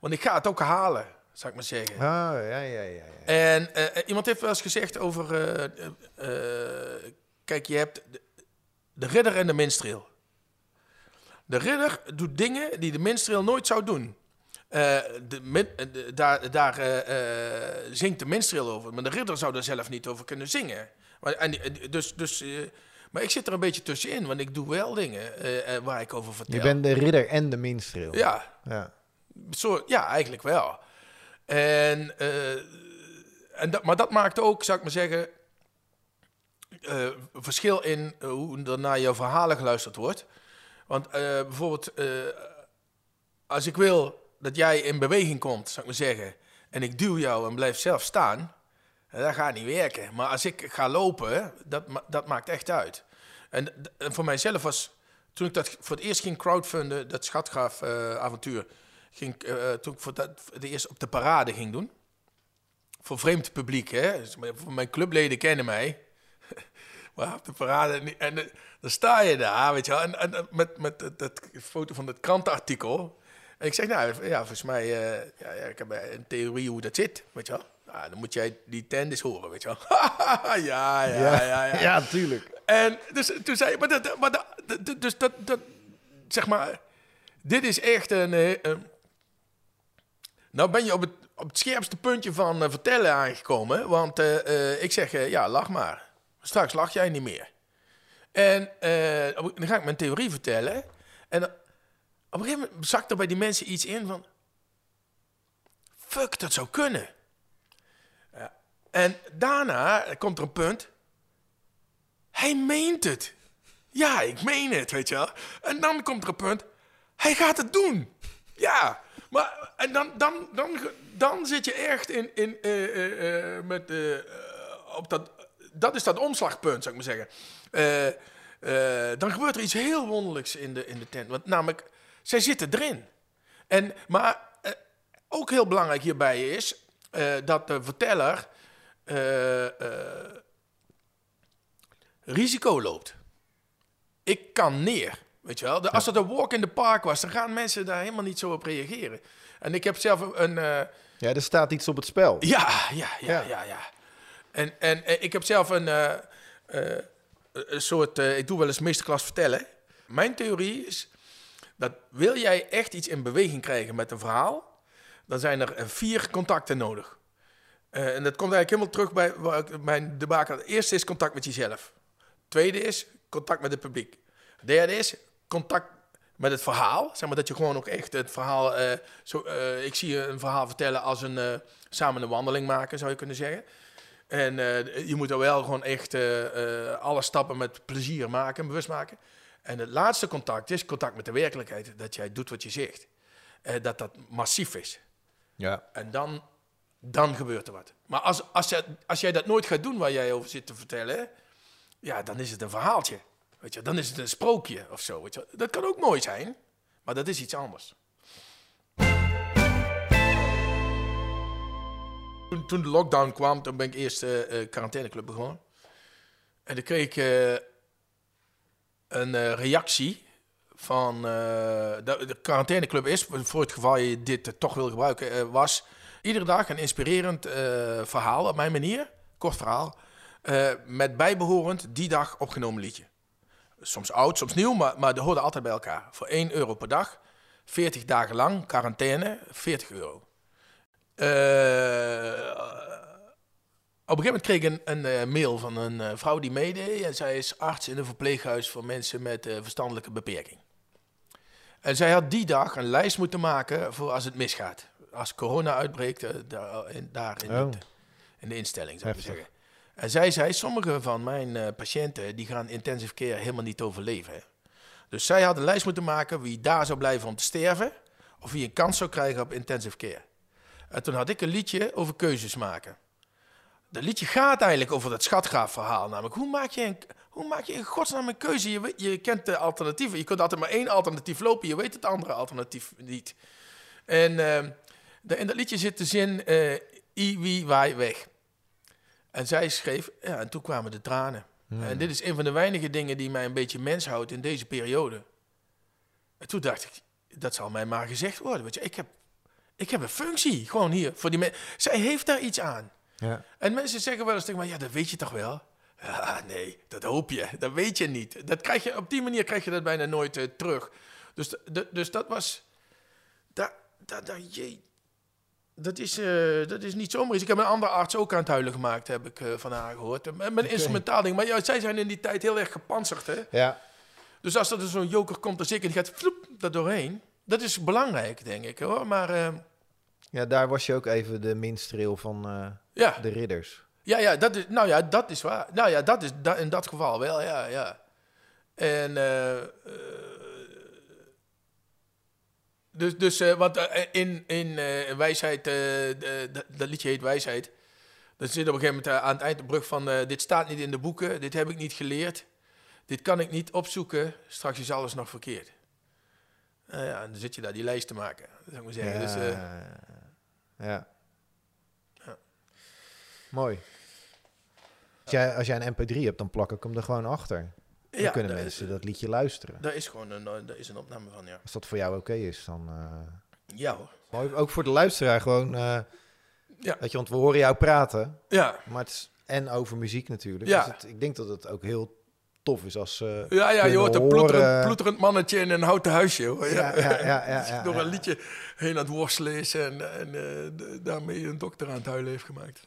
Want ik ga het ook halen, zou ik maar zeggen. Ah, ja, ja, ja. ja. En eh, iemand heeft wel eens gezegd over... eh, eh, eh, kijk, je hebt de, de ridder en de minstreel. De ridder doet dingen die de minstreel nooit zou doen. Eh, de, min- eh, de- daar daar eh, eh, zingt de minstreel over. Maar de ridder zou er zelf niet over kunnen zingen. Maar, en, die- eh, dus, dus, eh, maar ik zit er een beetje tussenin. Want ik doe wel dingen eh, eh, waar ik over vertel. Je bent de ridder en de minstreel. Ja, Ja. zo, ja, eigenlijk wel. En, eh, en dat, maar dat maakt ook, zou ik maar zeggen, verschil in hoe er naar jouw verhalen geluisterd wordt. Want bijvoorbeeld, als ik wil dat jij in beweging komt, zou ik maar zeggen, en ik duw jou en blijf zelf staan, dat gaat niet werken. Maar als ik ga lopen, dat, dat maakt echt uit. En, voor mijzelf was, toen ik dat voor het eerst ging crowdfunden, dat schatgraaf-avontuur, ging, ik, eh, toen ik voor dat, de eerst op de parade ging doen. Voor vreemd publiek, hè. Dus mijn- clubleden kennen mij. Maar op de parade, en, en eh, dan sta je daar, weet je wel, en, met, met dat, dat foto van het krantenartikel. En ik zeg, nou, ja, volgens mij, eh, ja, ja, ik heb een theorie hoe dat zit, weet je wel. Nou, dan moet jij die tent eens horen, weet je wel. ja, ja, ja, ja. ja, tuurlijk. En dus toen zei maar dat, maar dat, dus dat, dat, zeg maar, dit is echt een, eh, een- nou ben je op het, op het scherpste puntje van eh, vertellen aangekomen, want eh, ik zeg, ja, lach maar. Straks lach jij niet meer. En op- dan ga ik mijn theorie vertellen. En dan- op een gegeven moment zakt er bij die mensen iets in van, fuck, dat zou kunnen. En daarna komt er een punt, hij meent het. Ja, ik meen het, weet je wel. En dan komt er een punt, hij gaat het doen. Ja, maar en dan, dan, dan, dan zit je echt in, in, eh, eh, eh, met, op dat, dat is dat omslagpunt, zou ik maar zeggen. Dan gebeurt er iets heel wonderlijks in de, in de tent. Want namelijk, zij zitten erin. En, maar ook heel belangrijk hierbij is dat de verteller eh, eh, risico loopt. Ik kan neer. Weet je wel? De- als het een walk in the park was, dan gaan mensen daar helemaal niet zo op reageren. En ik heb zelf een. eh, Ja, er staat iets op het spel. ja, ja, ja, Ja. ja, ja. En, en, ik heb zelf een, een soort. ik doe wel eens meesterklas vertellen. Mijn theorie is dat wil jij echt iets in beweging krijgen met een verhaal, dan zijn er vier contacten nodig. Eh, en dat komt eigenlijk helemaal terug bij waar ik mijn debakel. Eerste is contact met jezelf. Tweede is contact met het publiek. Derde is contact met het verhaal. Zeg maar dat je gewoon ook echt het verhaal. eh, zo, eh, ik zie je een verhaal vertellen als een samen een wandeling maken, zou je kunnen zeggen. En je moet er wel gewoon echt alle stappen met plezier maken, bewust maken. En het laatste contact is contact met de werkelijkheid. Dat jij doet wat je zegt. Dat dat massief is. Ja. En dan, dan gebeurt er wat. Maar als, als, jij, als jij dat nooit gaat doen waar jij over zit te vertellen, ja, dan is het een verhaaltje. Weet je, dan is het een sprookje of zo. Weet je. Dat kan ook mooi zijn, maar dat is iets anders. Toen, de lockdown kwam, toen ben ik eerst eh, quarantaineclub begonnen. En dan kreeg ik eh, een reactie van... de, de quarantaineclub is, voor het geval je dit toch wil gebruiken, was... Iedere dag een inspirerend eh, verhaal op mijn manier, kort verhaal... eh, met bijbehorend die dag opgenomen liedje. Soms oud, soms nieuw, maar, maar die hoorden altijd bij elkaar. Voor 1 euro per dag, 40 dagen lang, quarantaine, 40 euro. Eh, Op een gegeven moment kreeg ik een, een mail van een vrouw die meedeed. En zij is arts in een verpleeghuis voor mensen met verstandelijke beperking. En zij had die dag een lijst moeten maken voor als het misgaat. Als corona uitbreekt, eh, daar, in, daar in, Oh. in de instelling, zou ik zeggen. En zij zei, sommige van mijn eh, patiënten die gaan intensive care helemaal niet overleven. Dus zij had een lijst moeten maken wie daar zou blijven om te sterven. Of wie een kans zou krijgen op intensive care. En toen had ik een liedje over keuzes maken. Dat liedje gaat eigenlijk over dat schatgraafverhaal. Namelijk, hoe maak je, een, hoe maak je in godsnaam een keuze? Je, weet- je kent de alternatieven. Je kunt altijd maar één alternatief lopen. Je weet het andere alternatief niet. En ehm, de- in dat liedje zit de zin, i, wie, waai, weg. En zij schreef, ja, en toen kwamen de tranen. En dit is een van de weinige dingen die mij een beetje mens houdt in deze periode. En toen dacht ik, dat zal mij maar gezegd worden. Weet je, ik heb, ik heb een functie, gewoon hier, voor die mensen. Zij heeft daar iets aan. Ja. En mensen zeggen wel eens tegen mij, ja, dat weet je toch wel? Ja, nee, dat hoop je. Dat weet je niet. Dat krijg je, op die manier krijg je dat bijna nooit eh, terug. Dus, dus dat was... Dat, dat, jee, dat, is, eh, dat is niet zomaar iets. Ik heb een andere arts ook aan het huilen gemaakt, heb ik eh, van haar gehoord. Met met een instrumentaal ding. Maar ja, zij zijn in die tijd heel erg gepantserd, hè? Ja. Dus als er dus zo'n joker komt, dan zeker die gaat vloep, daar doorheen. Dat is belangrijk, denk ik, hoor. Maar eh, ja, daar was je ook even de minstreel van ja. de ridders. Ja, ja, dat is, nou ja, dat is waar. Nou ja, dat is da- in dat geval wel, ja, ja. En, eh, dus, dus eh, want eh, in, in eh, wijsheid, dat liedje heet wijsheid. Dan zit op een gegeven moment aan het eind de brug van, dit staat niet in de boeken, dit heb ik niet geleerd. Dit kan ik niet opzoeken, straks is alles nog verkeerd. Nou ja, en dan zit je daar die lijst te maken, zou ik maar zeggen. Dus, eh, ja. Ja. Mooi. Als jij, als jij een mp3 hebt, dan plak ik hem er gewoon achter. Dan ja, kunnen mensen is- dat liedje luisteren. Daar is gewoon een, daar is een opname van, ja. Als dat voor jou oké is, dan... eh, Ja hoor. mooi. Ook voor de luisteraar gewoon... eh Ja. Weet je, want we horen jou praten. Ja, Maar het is, en over muziek natuurlijk. Ja. Dus het, ik denk dat het ook heel tof is als... eh, Ja, ja, je hoort een ploeterend, ploeterend mannetje in een houten huisje. Hoor. Ja, ja, ja, ja, ja, Door ja. een liedje heen aan het worstelen is en, en eh, daarmee een dokter aan het huilen heeft gemaakt.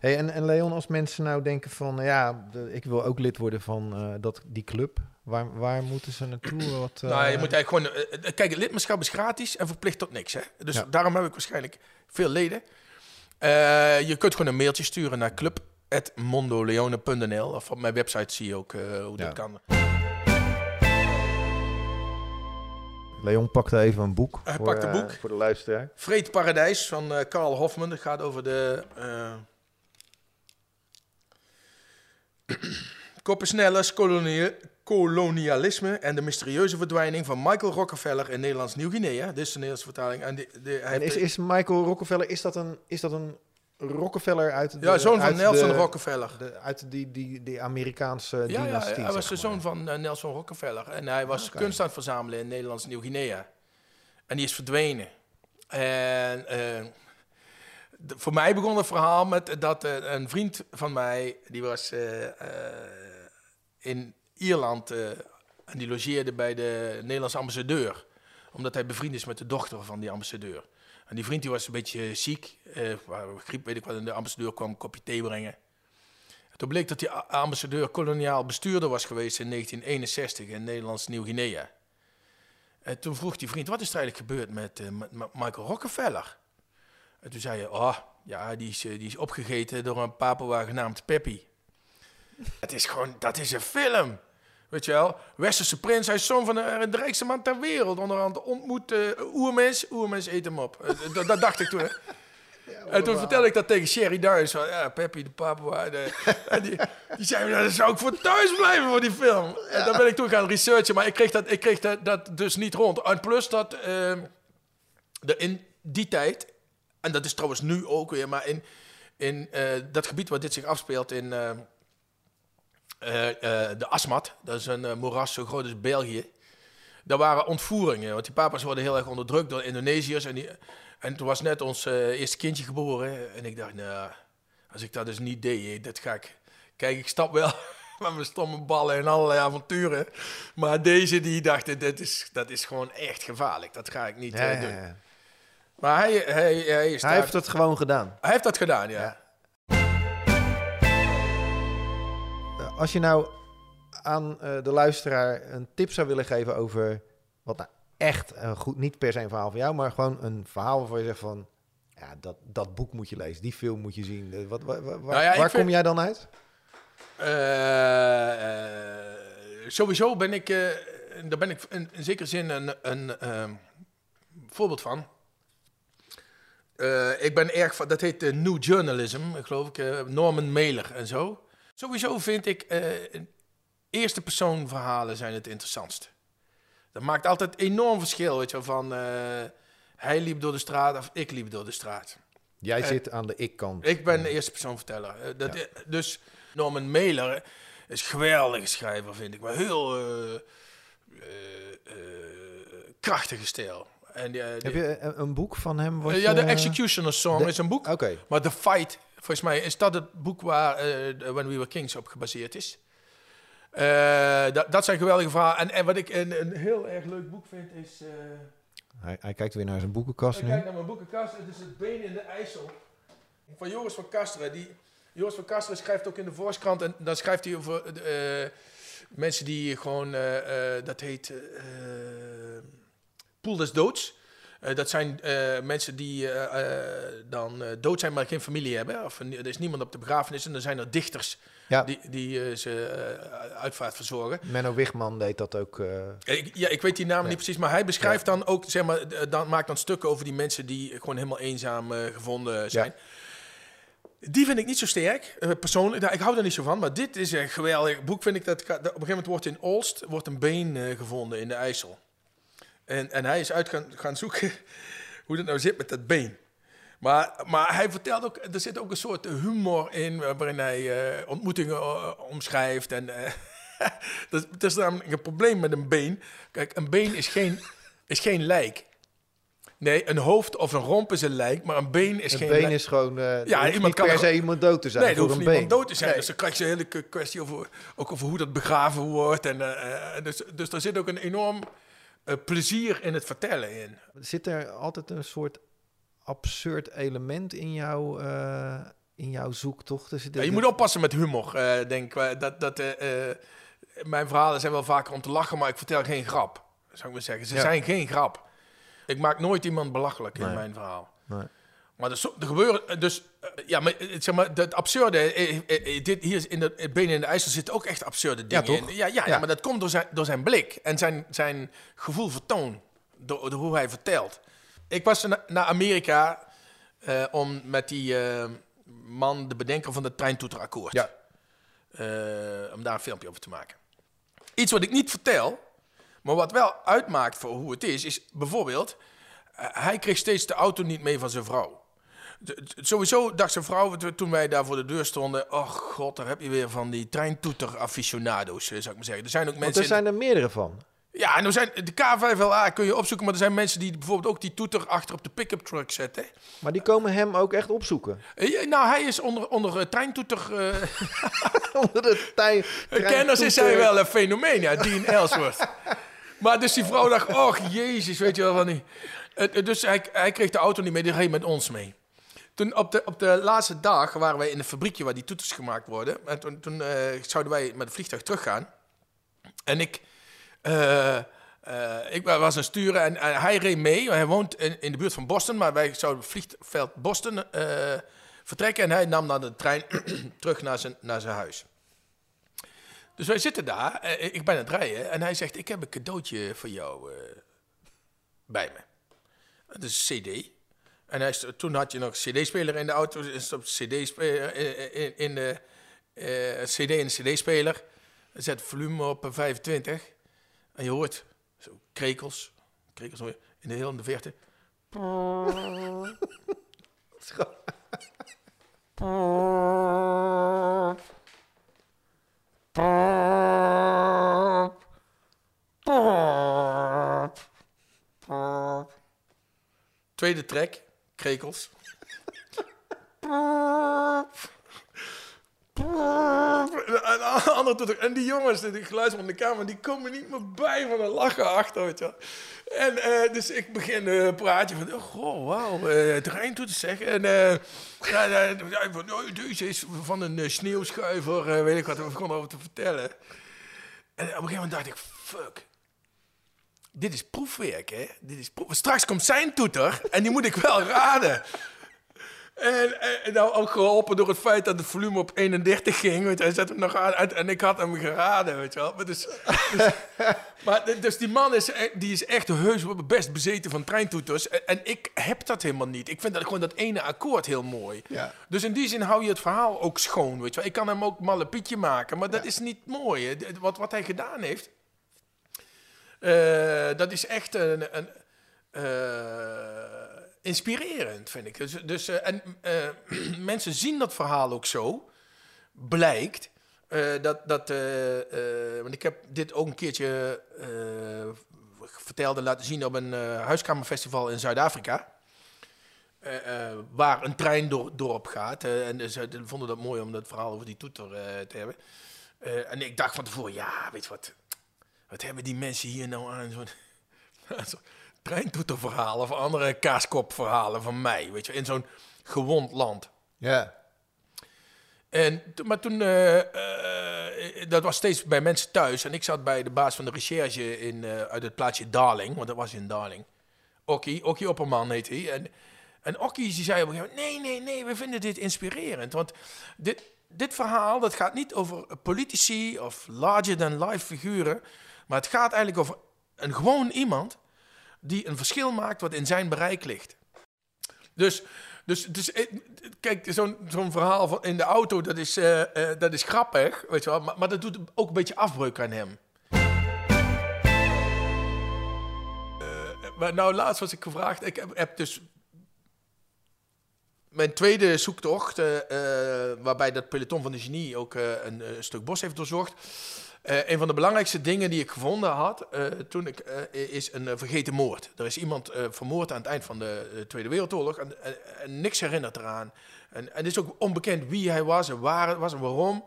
Ja. Hey, en, en Leon, als mensen nou denken van... Ja, de- ik wil ook lid worden van eh, dat, die club. Waar, waar moeten ze naartoe? Wat, eh, Nou, je moet eigenlijk gewoon... eh, eh, kijk, het lidmaatschap is gratis en verplicht tot niks. Hè? Dus Ja. daarom heb ik waarschijnlijk veel leden. Eh, je kunt gewoon een mailtje sturen naar club.mondoleone.nl of op mijn website zie je ook eh, hoe Ja. dat kan. Leon pakte even een boek. Hij voor, een eh, boek. voor de luisteraar. Vreed Paradijs van eh Carl Hofman. Dat gaat over de... Koppensnellers, kolonia- kolonialisme en de mysterieuze verdwijning van Michael Rockefeller in Nederlands Nieuw-Guinea. Dit is de Nederlandse vertaling. En hij En is, Michael Rockefeller, is dat een, is dat een Rockefeller uit de... ja, zoon van Nelson de- Rockefeller. de- uit die, die, die Amerikaanse Ja, ja, dynastie, hij was de zoon van eh, Nelson Rockefeller. En hij was kunst aan het verzamelen in Nederlands Nieuw-Guinea. En die is verdwenen. En eh, voor mij begon het verhaal met dat eh, een vriend van mij, die was eh, eh, in Ierland en die logeerde bij de Nederlandse ambassadeur. Omdat hij bevriend is met de dochter van die ambassadeur. En die vriend die was een beetje ziek, griep weet ik wat, en de ambassadeur kwam een kopje thee brengen. Toen bleek dat die ambassadeur koloniaal bestuurder was geweest in 1961 in Nederlands Nieuw-Guinea. En toen vroeg die vriend, wat is er eigenlijk gebeurd met- met Michael Rockefeller? En toen zei je, oh, ja, die is, eh, die is opgegeten door een Papua genaamd Peppy. Het is gewoon, dat is een film. Weet je wel, Westerse prins, hij is zoon van de, de rijkste man ter wereld. Onderhand ontmoet eh oermens, oermens eet hem op. Eh, dat, dat dacht ik toen. hè. En toen vertelde ik dat tegen Sherry Darius. Van, ja, Peppy de Papua. De, en die, die zei, "Ja, dan zou ik voor thuis blijven voor die film. En dan ben ik toen gaan researchen. Maar ik kreeg dat, ik kreeg dat, dat dus niet rond. En plus dat de, in die tijd... En dat is trouwens nu ook weer. Maar in, in eh, dat gebied waar dit zich afspeelt in... eh, eh, de Asmat, dat is een moeras zo groot als België. Daar waren ontvoeringen, want die papa's worden heel erg onderdrukt door Indonesiërs. En, die, en toen was net ons eerste kindje geboren. En ik dacht, nou, als ik dat dus niet deed, dat ga ik... Kijk, ik stap wel met mijn stomme ballen en allerlei avonturen. Maar deze, die dacht, dat is, dat is gewoon echt gevaarlijk. Dat ga ik niet Ja, ja, doen. ja. Maar hij, hij, hij, heeft het gewoon gedaan. Hij heeft dat gedaan, ja. ja. Eh, als je nou aan eh, de luisteraar een tip zou willen geven over wat nou echt een goed, niet per se een verhaal van jou, maar gewoon een verhaal waarvan je zegt van, ja, dat, dat boek moet je lezen, die film moet je zien. Eh, wat, nou waar kom jij dan uit? Sowieso ben ik, daar ben ik in, in zekere zin een, een ehm, voorbeeld van. Eh, ik ben erg van, dat heet eh, New Journalism, geloof ik, eh, Norman Mailer en zo. Sowieso vind ik eerste persoon verhalen zijn het interessantst. Dat maakt altijd enorm verschil, weet je van hij liep door de straat of ik liep door de straat. Jij zit aan de ik-kant. Ik ben de eerste persoon verteller. Dat, Ja. Dus Norman Mailer is een geweldige schrijver, vind ik. Maar heel krachtige stijl. En, die, eh, die- Heb je een, een boek van hem? wat eh, ja, de Executioner Song de- is een boek. Oké, Maar The Fight, volgens mij is dat het boek waar eh, When We Were Kings op gebaseerd is. Eh, dat, dat zijn geweldige verhalen. En, en wat ik een, een heel erg leuk boek vind is... eh, hij, hij kijkt weer naar zijn boekenkast ik nu. kijk naar mijn boekenkast. Het is het been in de IJssel. Van Joris van Kasteren. Die, Joris van Kasteren schrijft ook in de Volkskrant. En dan schrijft hij over eh, mensen die gewoon... eh, eh, dat heet... Poel des Doods. Eh, dat zijn eh, mensen die eh, dan dood zijn, maar geen familie hebben. Of er is niemand op de begrafenis. En dan zijn er dichters Ja. die, die ze uitvaart verzorgen. Menno Wigman deed dat ook. Ik, ja, ik weet die Ja. niet precies, maar hij beschrijft dan ook, zeg maar, dan maakt dan stukken over die mensen die gewoon helemaal eenzaam gevonden zijn. Die vind ik niet zo sterk, persoonlijk. Daar- Ik hou daar niet zo van, maar dit is een geweldig boek, vind ik. Dat, dat op een gegeven moment wordt in Olst wordt een been gevonden in de IJssel. En, en hij is uit gaan, gaan zoeken hoe dat nou zit met dat been. Maar, maar hij vertelt ook, er zit ook een soort humor in waarin hij eh, ontmoetingen eh, omschrijft. En eh, dat, dat is namelijk een probleem met een been. Kijk, een been is geen, is geen lijk. Nee, een hoofd of een romp is een lijk, maar een been is een geen been lijk. is gewoon. Ja, iemand kan per er- se iemand dood te zijn. Nee, er hoeft een niemand been. dood te zijn. Nee. Dus dan krijg je een hele kwestie over, ook over hoe dat begraven wordt. En, dus, dus daar zit ook een enorm plezier in het vertellen in. Zit er altijd een soort absurd element in, jou, eh, in jouw zoektocht? Zit Ja, je moet oppassen met humor, eh, denk ik. Dat, dat, eh, eh, mijn verhalen zijn wel vaker om te lachen, maar ik vertel geen grap. Zou ik maar zeggen. Ze Ja. zijn geen grap. Ik maak nooit iemand belachelijk in mijn verhaal. Nee. Maar zo- er gebeuren dus, eh, ja, maar eh, zeg maar, het absurde, eh, eh, eh, dit hier in de benen in de IJssel zitten ook echt absurde dingen toch? in. Ja, ja, ja. Ja. maar dat komt door zijn, door zijn blik en zijn, zijn gevoel voor toon, door, door hoe hij vertelt. Ik was na- naar Amerika eh, om met die eh, man, de bedenker van het treintoeterakkoord, Ja. eh, om daar een filmpje over te maken. Iets wat ik niet vertel, maar wat wel uitmaakt voor hoe het is, is bijvoorbeeld, eh, hij kreeg steeds de auto niet mee van zijn vrouw. Sowieso dacht zijn vrouw, to- toen wij daar voor de deur stonden... oh god, daar heb je weer van die treintoeter-aficionado's, eh, zou ik maar zeggen. Er zijn ook Want mensen... er zijn er meerdere van. Ja, en er zijn, de K5LA kun je opzoeken, maar er zijn mensen die bijvoorbeeld ook die toeter achter op de pick-up truck zetten. Maar die komen hem ook echt opzoeken. Eh, Nou, hij is onder, onder eh, treintoeter... Onder de tij. Kenners is hij wel een fenomeen, ja, Dean Ellsworth. maar dus die vrouw dacht, oh jezus, weet je wel van die... Dus hij, hij kreeg de auto niet mee, die reed met ons mee. Toen op de, op de laatste dag waren wij in een fabriekje waar die toeters gemaakt worden. En toen, toen eh, zouden wij met het vliegtuig teruggaan. En ik, eh, eh, ik was aan sturen en, hij reed mee. Hij woont in, de buurt van Boston, maar wij zouden vliegveld Boston vertrekken. En hij nam dan de trein terug naar zijn, naar zijn huis. Dus wij zitten daar, ik ben aan het rijden en hij zegt, ik heb een cadeautje voor jou bij me. Dat is een cd. En toen had je nog cd-speler in de auto, is op cd-speler in, in, in de eh, cd in de cd-speler. Zet volume op eh, 25 en je hoort zo krekels, krekels in de heel in de. Tweede track, krekels. En. En die jongens, die geluid van de kamer, die komen niet meer bij van een lachen achter, weet je. En eh, dus ik begin een praatje van, oh, goh, wauw, uh, terrein toe te zeggen. En uh, deze is van een sneeuwschuiver, weet ik wat, we begonnen over te vertellen. En op een gegeven moment dacht ik, fuck. Dit is proefwerk, hè? Dit is proef... Straks komt zijn toeter en die moet ik wel raden. En, en, nou ook geholpen door het feit dat het volume op 31 ging. Weet je, hij zette hem nog aan en ik had hem geraden, weet je wel. Maar dus, dus, maar, dus die man is, e- die is echt heus best bezeten van treintoeters. En, en, ik heb dat helemaal niet. Ik vind dat gewoon dat ene akkoord heel mooi. Ja. Dus in die zin hou je het verhaal ook schoon, weet je wel. Ik kan hem ook malle pietje maken, maar dat is niet mooi. Wat, wat hij gedaan heeft, uh, dat is echt een... een uh, inspirerend, vind ik. Dus, dus uh, en mensen zien dat verhaal ook zo. Blijkt dat, dat want ik heb dit ook een keertje verteld en laten zien op een huiskamerfestival in Zuid-Afrika. waar een trein door, doorop gaat. en ze vonden dat mooi om dat verhaal over die toeter te hebben. en ik dacht van tevoren, ja, weet je wat, wat hebben die mensen hier nou aan zo'n treintoeterverhalen of andere kaaskopverhalen van mij. Weet je, in zo'n gewond land. Ja. En, maar toen, uh, uh, dat was steeds bij mensen thuis. En ik zat bij de baas van de recherche in, uh, uit het plaatsje Darling, want dat was in Darling. Okkie, Okkie Opperman heet hij. En, en Okkie die zei op een gegeven moment, nee, nee, nee, we vinden dit inspirerend. Want dit, dit verhaal, dat gaat niet over politici of larger-than-life figuren. Maar het gaat eigenlijk over een gewoon iemand die een verschil maakt wat in zijn bereik ligt. Dus, dus, dus eh, kijk, zo'n zo'n verhaal van in de auto, dat is, uh, uh, dat is grappig, weet je wel, maar, maar dat doet ook een beetje afbreuk aan hem. maar nou, laatst was ik gevraagd, ik heb, heb dus mijn tweede zoektocht, waarbij dat peloton van de genie ook een stuk bos heeft doorzocht. Uh, een van de belangrijkste dingen die ik gevonden had uh, toen ik, uh, is een vergeten moord. Er is iemand vermoord aan het eind van de Tweede Wereldoorlog en, en, niks herinnert eraan. En, en het is ook onbekend wie hij was en waar het was en waarom.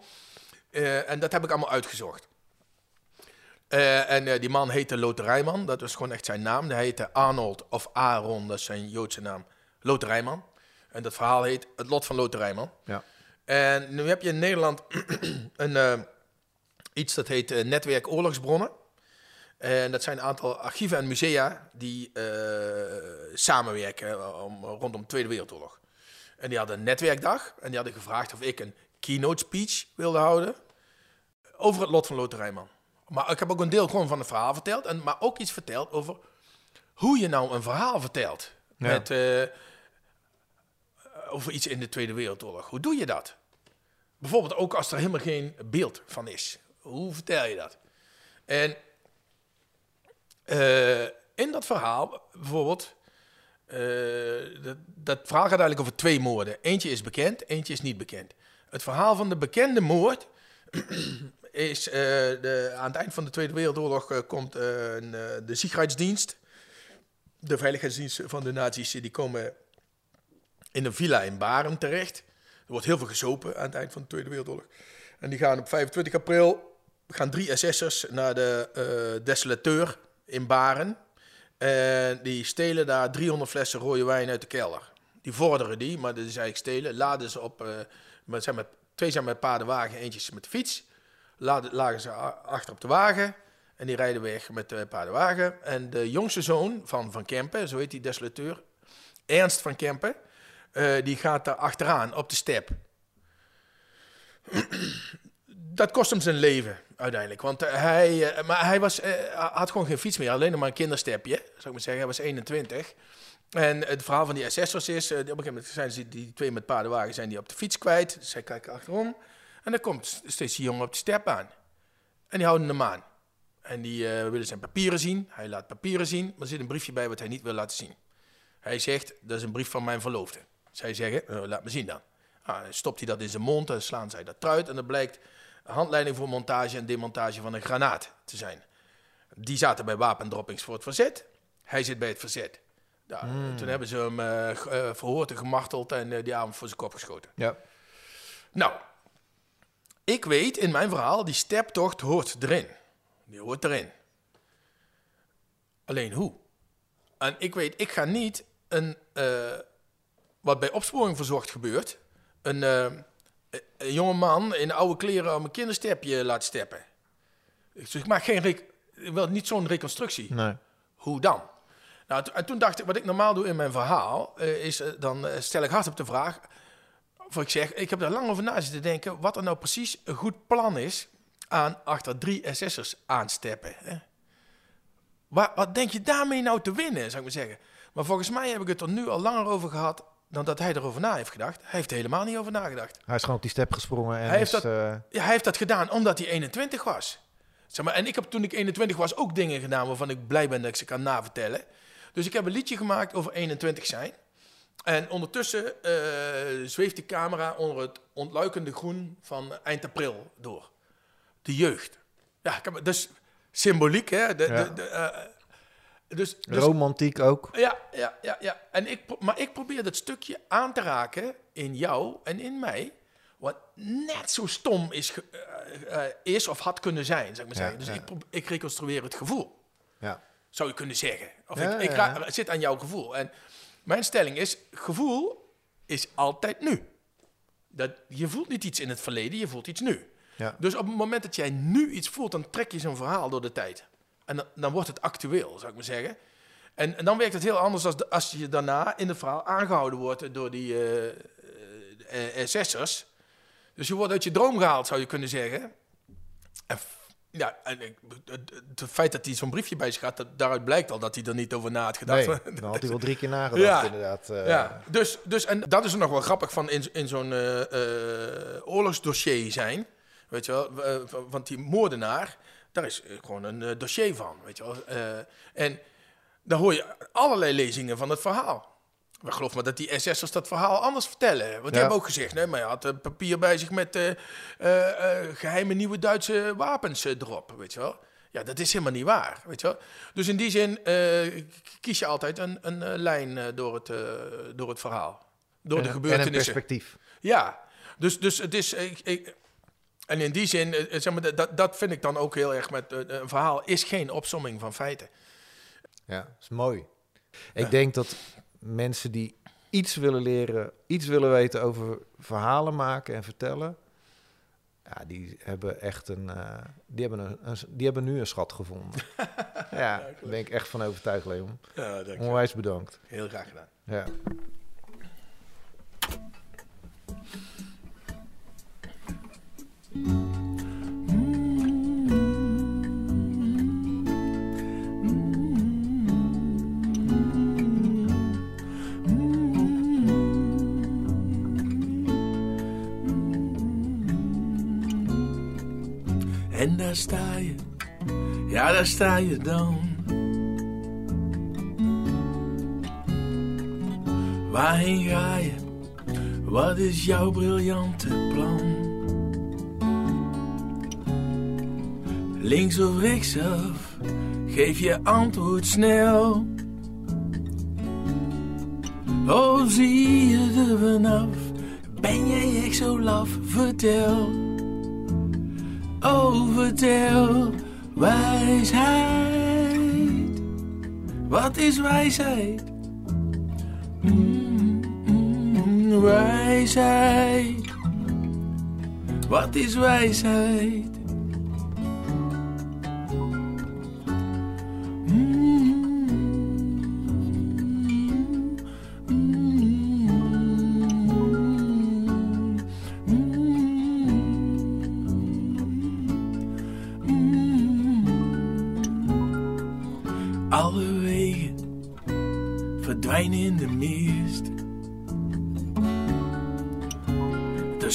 en dat heb ik allemaal uitgezocht. en die man heette Loterijman, dat was gewoon echt zijn naam. Hij heette Arnold of Aaron, dat is zijn Joodse naam, Loterijman. En dat verhaal heet Het Lot van Loterijman. Ja. En nu heb je in Nederland een iets dat heet uh, Netwerk Oorlogsbronnen. En dat zijn een aantal archieven en musea die uh, samenwerken om, rondom de Tweede Wereldoorlog. En die hadden een netwerkdag en die hadden gevraagd of ik een keynote speech wilde houden over het lot van Loterijman. Maar ik heb ook een deel gewoon van het verhaal verteld, en, maar ook iets verteld over hoe je nou een verhaal vertelt. Met, uh, over iets in de Tweede Wereldoorlog. Hoe doe je dat? Bijvoorbeeld ook als er helemaal geen beeld van is. Hoe vertel je dat? En uh, in dat verhaal, bijvoorbeeld, uh, dat, dat verhaal gaat eigenlijk over twee moorden. Eentje is bekend, eentje is niet bekend. Het verhaal van de bekende moord is de, aan het eind van de Tweede Wereldoorlog komt de Sicherheidsdienst, de veiligheidsdienst van de nazi's, die komen in een villa in Baren terecht. Er wordt heel veel gesopen aan het eind van de Tweede Wereldoorlog. En die gaan op 25 april gaan drie SS'ers naar de uh, in Baren. En die stelen daar 300 flessen rode wijn uit de kelder. Die vorderen die, maar dat is eigenlijk stelen. Laden ze op, uh, maar zijn met, twee zijn met paardenwagen, eentje met de fiets. Laden, lagen ze achter op de wagen. En die rijden weg met de paardenwagen. En de jongste zoon van Van Kempen, zo heet die desolateur, Ernst van Kempen, uh, die gaat daar achteraan op de step dat kost hem zijn leven uiteindelijk. Want eh, hij, uh, maar hij was, uh, had gewoon geen fiets meer, alleen nog maar een kinderstepje, zou ik maar zeggen. Hij was 21. En het verhaal van die assessors is, op een gegeven moment zijn die twee met paardenwagen zijn die op de fiets kwijt. Dus zij kijken achterom. En dan komt steeds die jongen op de step aan. En die houden hem aan. En die willen zijn papieren zien. Hij laat papieren zien, maar er zit een briefje bij wat hij niet wil laten zien. Hij zegt, dat is een brief van mijn verloofde. Zij zeggen, laat me zien dan. Ah, dan stopt hij dat in zijn mond, dan slaan zij dat eruit en dan blijkt handleiding voor montage en demontage van een granaat te zijn. Die zaten bij wapendroppings voor het verzet. Hij zit bij het verzet. Nou, hmm. Toen hebben ze hem uh, verhoord en gemarteld en uh, die avond voor zijn kop geschoten. Ja. Nou, ik weet in mijn verhaal, die steptocht hoort erin. Die hoort erin. Alleen hoe? En ik weet, ik ga niet een, eh, wat bij opsporing verzocht gebeurt, een, een jonge man in oude kleren om een kinderstepje laten steppen. Ik maak geen, ik wil niet zo'n reconstructie. Nee. Hoe dan? Nou, en toen dacht ik, wat ik normaal doe in mijn verhaal, uh, is dan stel ik hard op de vraag, of ik zeg, ik heb daar lang over na zitten denken, wat er nou precies een goed plan is aan achter drie SS'ers aansteppen. Hè? Wat, wat denk je daarmee nou te winnen, zou ik maar zeggen. Maar volgens mij heb ik het er nu al langer over gehad dan dat hij erover na heeft gedacht. Hij heeft er helemaal niet over nagedacht. Hij is gewoon op die step gesprongen. En hij, heeft is, dat, uh... ja, hij heeft dat gedaan omdat hij 21 was. Zeg maar, en ik heb toen ik 21 was ook dingen gedaan waarvan ik blij ben dat ik ze kan navertellen. Dus ik heb een liedje gemaakt over 21 zijn. En ondertussen uh, zweeft de camera onder het ontluikende groen van eind april door. De jeugd. Ja, dus symboliek, hè? De, Ja. de, de, uh, dus, dus, Romantiek ook. ja, ja, ja, ja. En ik, maar ik probeer dat stukje aan te raken in jou en in mij. Wat net zo stom is, eh, eh, is of had kunnen zijn, zou ik maar Ja, zeggen. Dus ja. ik, ik reconstrueer het gevoel Ja. zou je kunnen zeggen. Of Ja, ik, ik ja. zit aan jouw gevoel. En mijn stelling is, gevoel is altijd nu. Dat, je voelt niet iets in het verleden, je voelt iets nu. Ja. Dus op het moment dat jij nu iets voelt, dan trek je zo'n verhaal door de tijd. En dan, dan wordt het actueel, zou ik maar zeggen. En, en dan werkt het heel anders als, de- als je daarna in het verhaal aangehouden wordt door die eh eh, eh, SS'ers. Dus je wordt uit je droom gehaald, zou je kunnen zeggen. En ja, en het, feit dat hij zo'n briefje bij zich had, dat, daaruit blijkt al dat hij er niet over na had gedacht. Nee, dan had hij wel drie keer nagedacht Ja. inderdaad. Ja, dus, dus en dat is er nog wel grappig van in, in zo'n oorlogsdossier zijn. Weet je wel, want die moordenaar, daar is eh, gewoon een eh, dossier van. Weet je wel. Eh, en dan hoor je allerlei lezingen van het verhaal. Maar geloof me dat die SS'ers dat verhaal anders vertellen. Want die Ja. hebben ook gezegd, nee, maar hij had een papier bij zich met eh, eh, eh, geheime nieuwe Duitse wapens erop, weet je wel. Ja, dat is helemaal niet waar, weet je wel. Dus in die zin kies je altijd een, een lijn door, het, door het verhaal. Door En- de En een gebeurtenissen. perspectief. Ja, dus, dus het is. Ik, ik, en in die zin, eh, zeg maar, dat, dat vind ik dan ook heel erg met. eh, een verhaal is geen opsomming van feiten. Ja, dat is mooi. Ik denk dat mensen die iets willen leren, iets willen weten over verhalen maken en vertellen, ja, die hebben echt een, eh, die hebben een, een- die hebben nu een schat gevonden. ja, daar ben ik echt van overtuigd, Leon. Ja, dank Onwijs bedankt. Heel graag gedaan. Ja. En daar sta je, ja, daar sta je dan. Waarheen ga je? Wat is jouw briljante plan? Links of rechtsaf, geef je antwoord snel. Oh, zie je er vanaf? Ben jij echt zo laf? Vertel. Oh, vertel wijsheid. Wat is wijsheid? Mm, mm, wijsheid. Wat is wijsheid?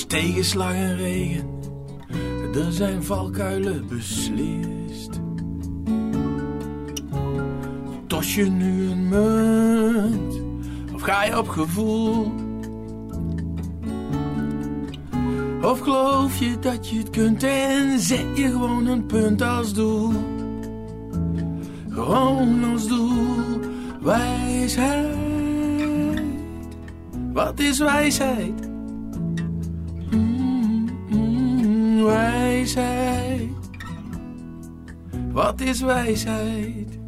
Tegenslag en regen, er zijn valkuilen beslist. Tos je nu een munt, of ga je op gevoel? Of geloof je dat je het kunt en zet je gewoon een punt als doel? Gewoon als doel, wijsheid. Wat is wijsheid? Wijsheid? Wat is wijsheid?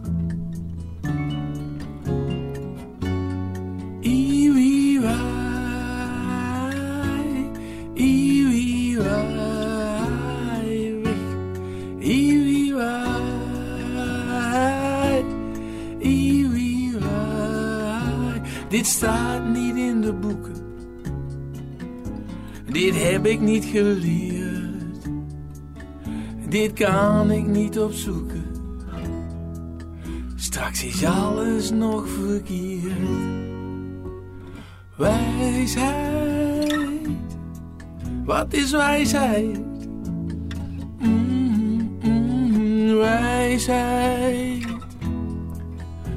Dit staat niet in de boeken. Dit heb ik niet geleerd. Kan ik niet opzoeken. Straks is alles nog verkeerd. Wijsheid, wat is wijsheid? Mm, mm, wijsheid,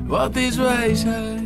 wat is wijsheid?